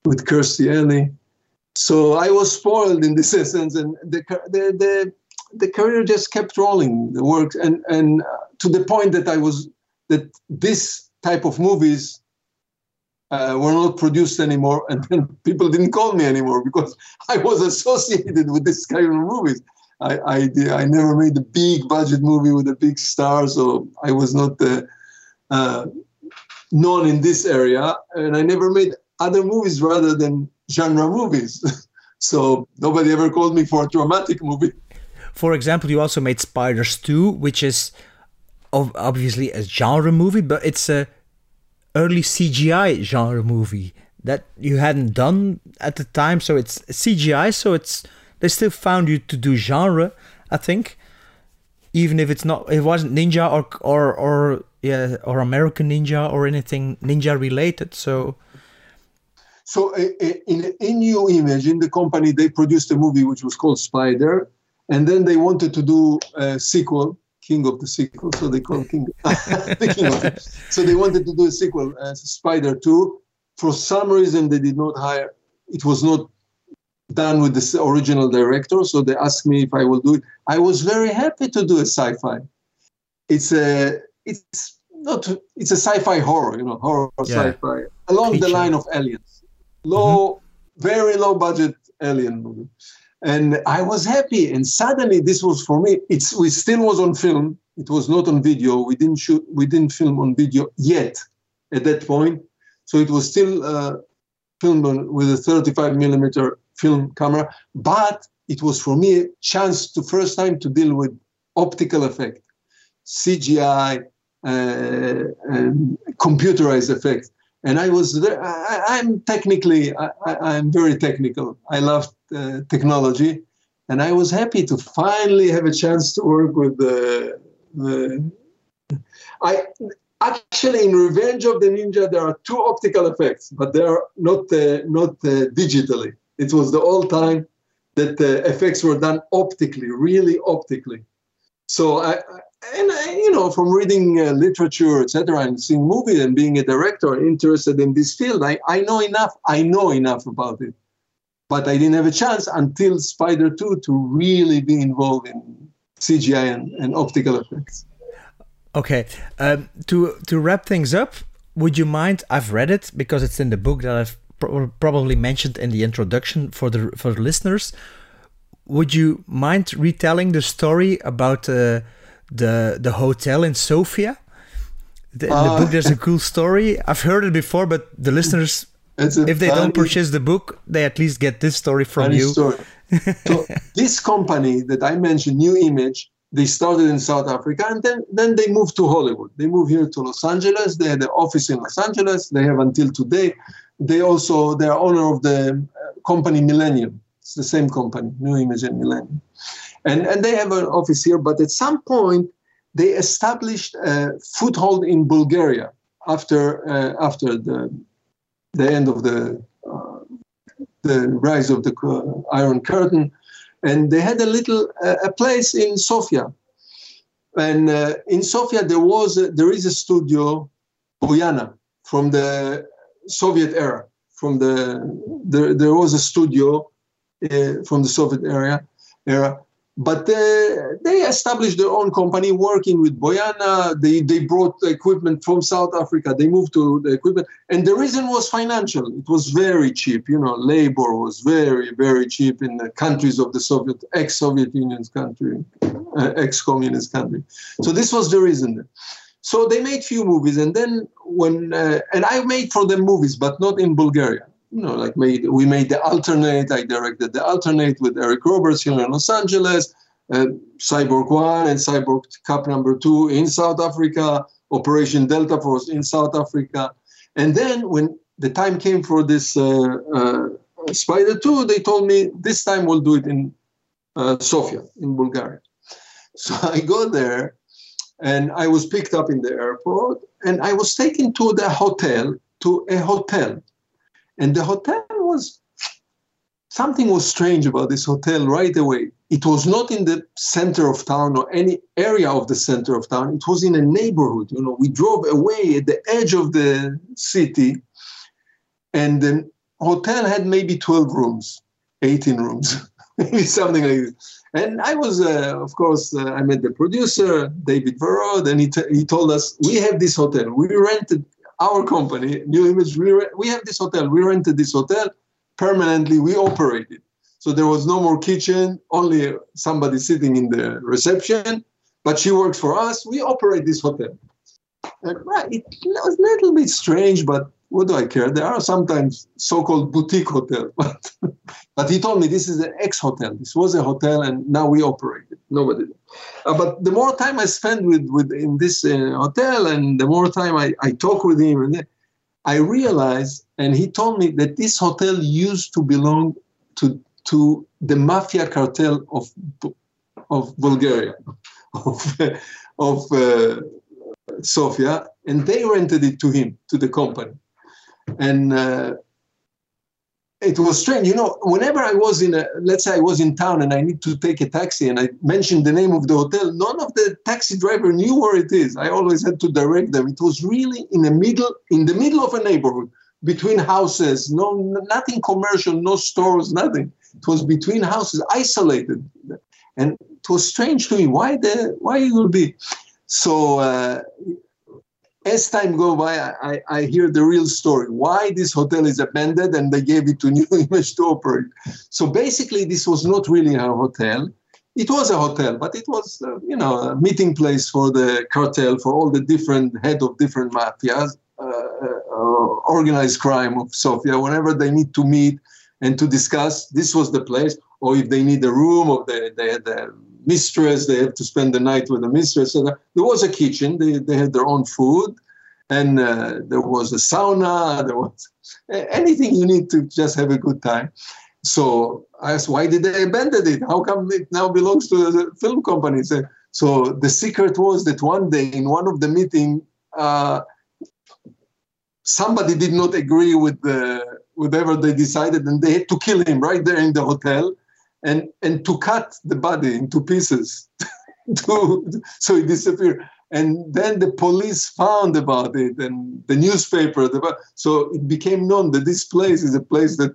with Kirstie Alley. So I was spoiled in this essence, and the the the, the career just kept rolling. The work and and uh, to the point that I was that this type of movies uh, were not produced anymore, and then people didn't call me anymore because I was associated with this kind of movies. I, I, I never made a big budget movie with a big star, so I was not uh, uh, known in this area, and I never made other movies rather than genre movies. so nobody ever called me for a dramatic movie. For example, you also made Spiders 2, which is of obviously a genre movie, but it's a early CGI genre movie that you hadn't done at the time. So it's CGI, so it's they still found you to do genre, I think, even if it's not, it wasn't ninja or or or yeah or American Ninja or anything ninja related. So. So in in Nu Image in the company they produced a movie which was called Spider, and then they wanted to do a sequel, King of the Sequel. So they called King, the King of it. So they wanted to do a sequel, uh, Spider Two. For some reason they did not hire. It was not done with the original director, so they asked me if I will do it. I was very happy to do a sci-fi. It's a it's not it's a sci-fi horror, you know, horror yeah. sci-fi along the line of aliens, low, mm-hmm. very low budget alien movie, and I was happy. And suddenly, this was for me. It's we still was on film. It was not on video. We didn't shoot. We didn't film on video yet at that point. So it was still uh, filmed on, with a 35 millimeter film camera, but it was for me a chance to first time to deal with optical effect, CGI, uh, computerized effects. And I was there. I, am technically, I, am very technical. I love uh, technology, and I was happy to finally have a chance to work with the. the I actually in Revenge of the Ninja there are two optical effects, but they are not uh, not uh, digitally. It was the old time that the effects were done optically, really optically. So I, and I, you know, from reading uh, literature, etc., and seeing movies and being a director interested in this field, I, I know enough. I know enough about it, but I didn't have a chance until Spider Two to really be involved in CGI and, and optical effects. Okay, um, to to wrap things up, would you mind? I've read it because it's in the book that I've pro- probably mentioned in the introduction for the for the listeners. Would you mind retelling the story about uh, the the hotel in Sofia? The, in the Uh, book, there's a cool story. I've heard it before, but the listeners, if they don't purchase the book, they at least get this story from you. story. so this company that I mentioned, Nu Image, they started in South Africa and then, then they moved to Hollywood. They moved here to Los Angeles. They had an office in Los Angeles. They have until today. They also they're owner of the uh, company Millennium. It's the same company, Nu Image and Millennium, and and they have an office here. But at some point, they established a foothold in Bulgaria after uh, after the the end of the uh, the rise of the uh, Iron Curtain, and they had a little uh, a place in Sofia, and uh, in Sofia there was a, there is a studio, Boyana, from the Soviet era. From the there, there was a studio uh, from the Soviet era era. But uh, they established their own company working with Boyana. They, they brought equipment from South Africa. They moved to the equipment. And the reason was financial. It was very cheap. You know, labor was very, very cheap in the countries of the Soviet, ex-Soviet Union's country, uh, ex-communist country. So this was the reason. So they made few movies. And then when, uh, and I made for them movies, but not in Bulgaria you know, like made we made the alternate. I directed the alternate with Eric Roberts here in Los Angeles, uh, Cyborg One and Cyborg Cop Number Two in South Africa, Operation Delta Force in South Africa, and then when the time came for this uh, uh, Spider Two, they told me this time we'll do it in uh, Sofia in Bulgaria. So I go there, and I was picked up in the airport, and I was taken to the hotel to a hotel and the hotel was something was strange about this hotel right away. It was not in the center of town or any area of the center of town. It was in a neighborhood. You know, we drove away at the edge of the city, and the hotel had maybe 12 rooms, 18 rooms, maybe something like this. And I was, uh, of course, uh, I met the producer, David Varod, and he, t- he told us, we have this hotel. We rented our company, Nu Image, we, re- we have this hotel. We rented this hotel permanently. We operate it. So there was no more kitchen, only somebody sitting in the reception. But she works for us. We operate this hotel. And, right, it was a little bit strange, but what do I care? There are sometimes so-called boutique hotels, but but he told me this is an ex-hotel. This was a hotel, and now we operate it. Nobody. Uh, but the more time I spend with with in this uh, hotel, and the more time I, I talk with him, and I realized, and he told me that this hotel used to belong to to the mafia cartel of of Bulgaria, of of uh, Sofia, and they rented it to him to the company, and. Uh, it was strange. You know, whenever I was in a, let's say I was in town and I need to take a taxi and I mentioned the name of the hotel, none of the taxi driver knew where it is. I always had to direct them. It was really in the middle, in the middle of a neighborhood, between houses, no, nothing commercial, no stores, nothing. It was between houses, isolated, and it was strange to me. Why the, why it will be? So. Uh, as time go by, I, I hear the real story. Why this hotel is abandoned and they gave it to Nu Image to operate. So basically, this was not really a hotel. It was a hotel, but it was, uh, you know, a meeting place for the cartel, for all the different head of different mafias, uh, uh, organized crime of Sofia. Whenever they need to meet and to discuss, this was the place. Or if they need a room, or they, they had a mistress, they have to spend the night with the mistress. So there was a kitchen, they, they had their own food, and uh, there was a sauna, there was anything you need to just have a good time. So I asked, why did they abandon it? How come it now belongs to the film company? So, so the secret was that one day in one of the meeting, uh, somebody did not agree with the whatever they decided, and they had to kill him right there in the hotel and and to cut the body into pieces to, so it disappeared. And then the police found about it, and the newspaper. The, so it became known that this place is a place that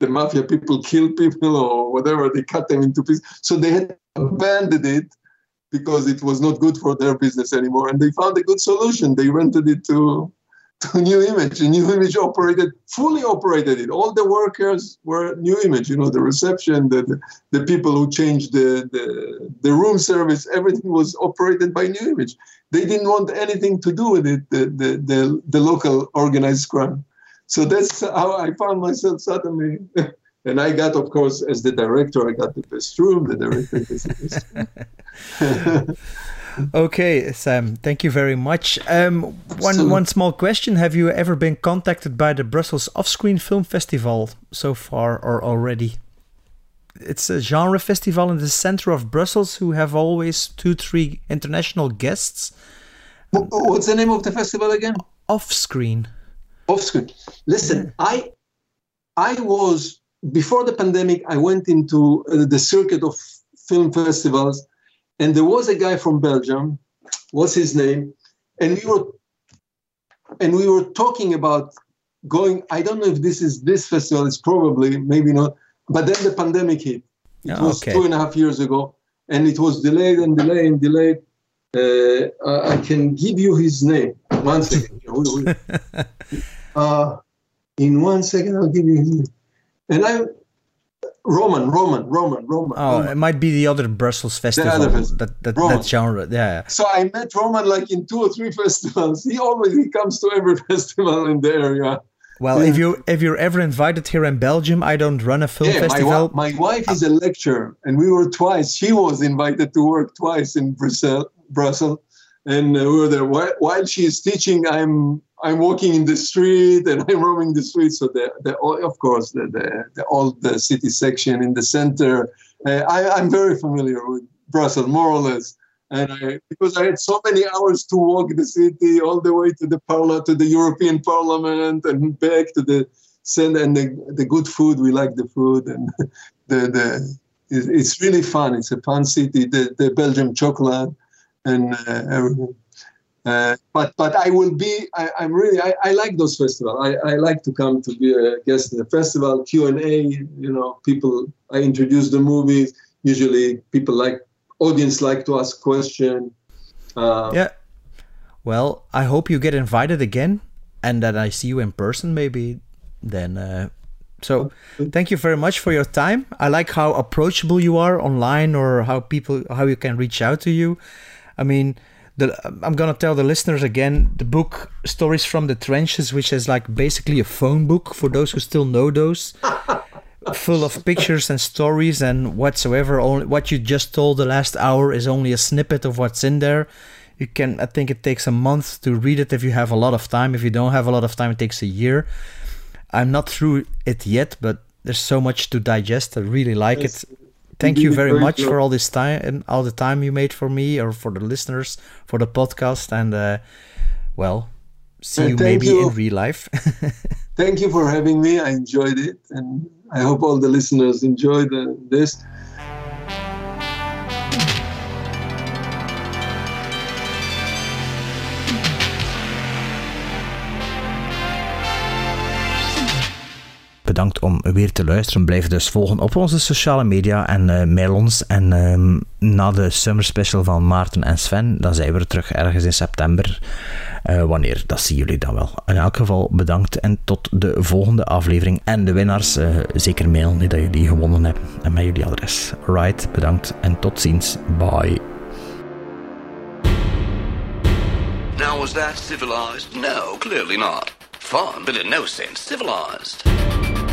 the mafia people kill people or whatever. They cut them into pieces. So they had abandoned it because it was not good for their business anymore. And they found a good solution. They rented it to to Nu Image. And Nu Image operated, fully operated it. All the workers were Nu Image, you know, the reception, the, the, people who changed the, the, the room service, everything was operated by Nu Image. They didn't want anything to do with it, the, the, the, the local organized crime. So that's how I found myself suddenly. and I got, of course, as the director, I got the best room, the director the best room. Okay, Sam, thank you very much. Um, one so, one small question: Have you ever been contacted by the Brussels Offscreen Film Festival so far, or already? It's a genre festival in the center of Brussels who have always two, three international guests. What's the name of the festival again? Offscreen. Offscreen. Listen, yeah. I I was before the pandemic. I went into uh, the circuit of film festivals and there was a guy from Belgium. What's his name? And we were and we were talking about going. I don't know if this is this festival. It's probably maybe not. But then the pandemic hit. It oh, was okay. two and a half years ago, and it was delayed and delayed and delayed. Uh, I can give you his name. One second. uh, in one second, I'll give you his name. And I Roman, Roman, Roman, Roman. Oh, Roman. it might be the other Brussels festival. Other festival. That that, that genre, yeah. So I met Roman like in two or three festivals. He always he comes to every festival in the area. Well, yeah. if you if you're ever invited here in Belgium, I don't run a film yeah, festival. My, my wife is a lecturer, and we were twice. She was invited to work twice in Brussels, Brussels, and uh, we were there. While, while she is teaching, I'm I'm walking in the street and I'm roaming the street. So the, the of course the, the, the old city section in the center. Uh, I, I'm very familiar with Brussels, more or less. And I, because I had so many hours to walk the city all the way to the parla to the European Parliament and back to the center and the, the good food. We like the food and the the it's really fun. It's a fun city. The the Belgium chocolate and uh, everything. Uh, but but I will be. I, am really. I, I like those festivals. I, I like to come to be a guest in the festival. Q and A. You know, people. I introduce the movies. Usually, people like audience like to ask question. Uh, yeah. Well, I hope you get invited again, and that I see you in person. Maybe then. Uh, so, thank you very much for your time. I like how approachable you are online, or how people how you can reach out to you. I mean the, I'm gonna tell the listeners again the book Stories from the Trenches, which is like basically a phone book for those who still know those, full of pictures and stories and whatsoever. Only what you just told the last hour is only a snippet of what's in there. You can, I think it takes a month to read it if you have a lot of time. If you don't have a lot of time, it takes a year. I'm not through it yet, but there's so much to digest. I really like it thank you very much for all this time and all the time you made for me or for the listeners for the podcast and uh, well see and you maybe you. in real life. Thank you for having me. I enjoyed it and i hope all the listeners enjoyed uh, this bedankt om weer te luisteren. Blijf dus volgen op onze sociale media en uh, mail ons. En uh, na de summer special van Maarten en Sven, dan zijn we er terug ergens in september. Uh, wanneer, dat zien jullie dan wel. In elk geval bedankt en tot de volgende aflevering. En de winnaars, eh, zeker mailen dat jullie gewonnen hebben. En met jullie adres. Right, bedankt en tot ziens. Bye. Now that civilized? No, clearly not. No sense civilized.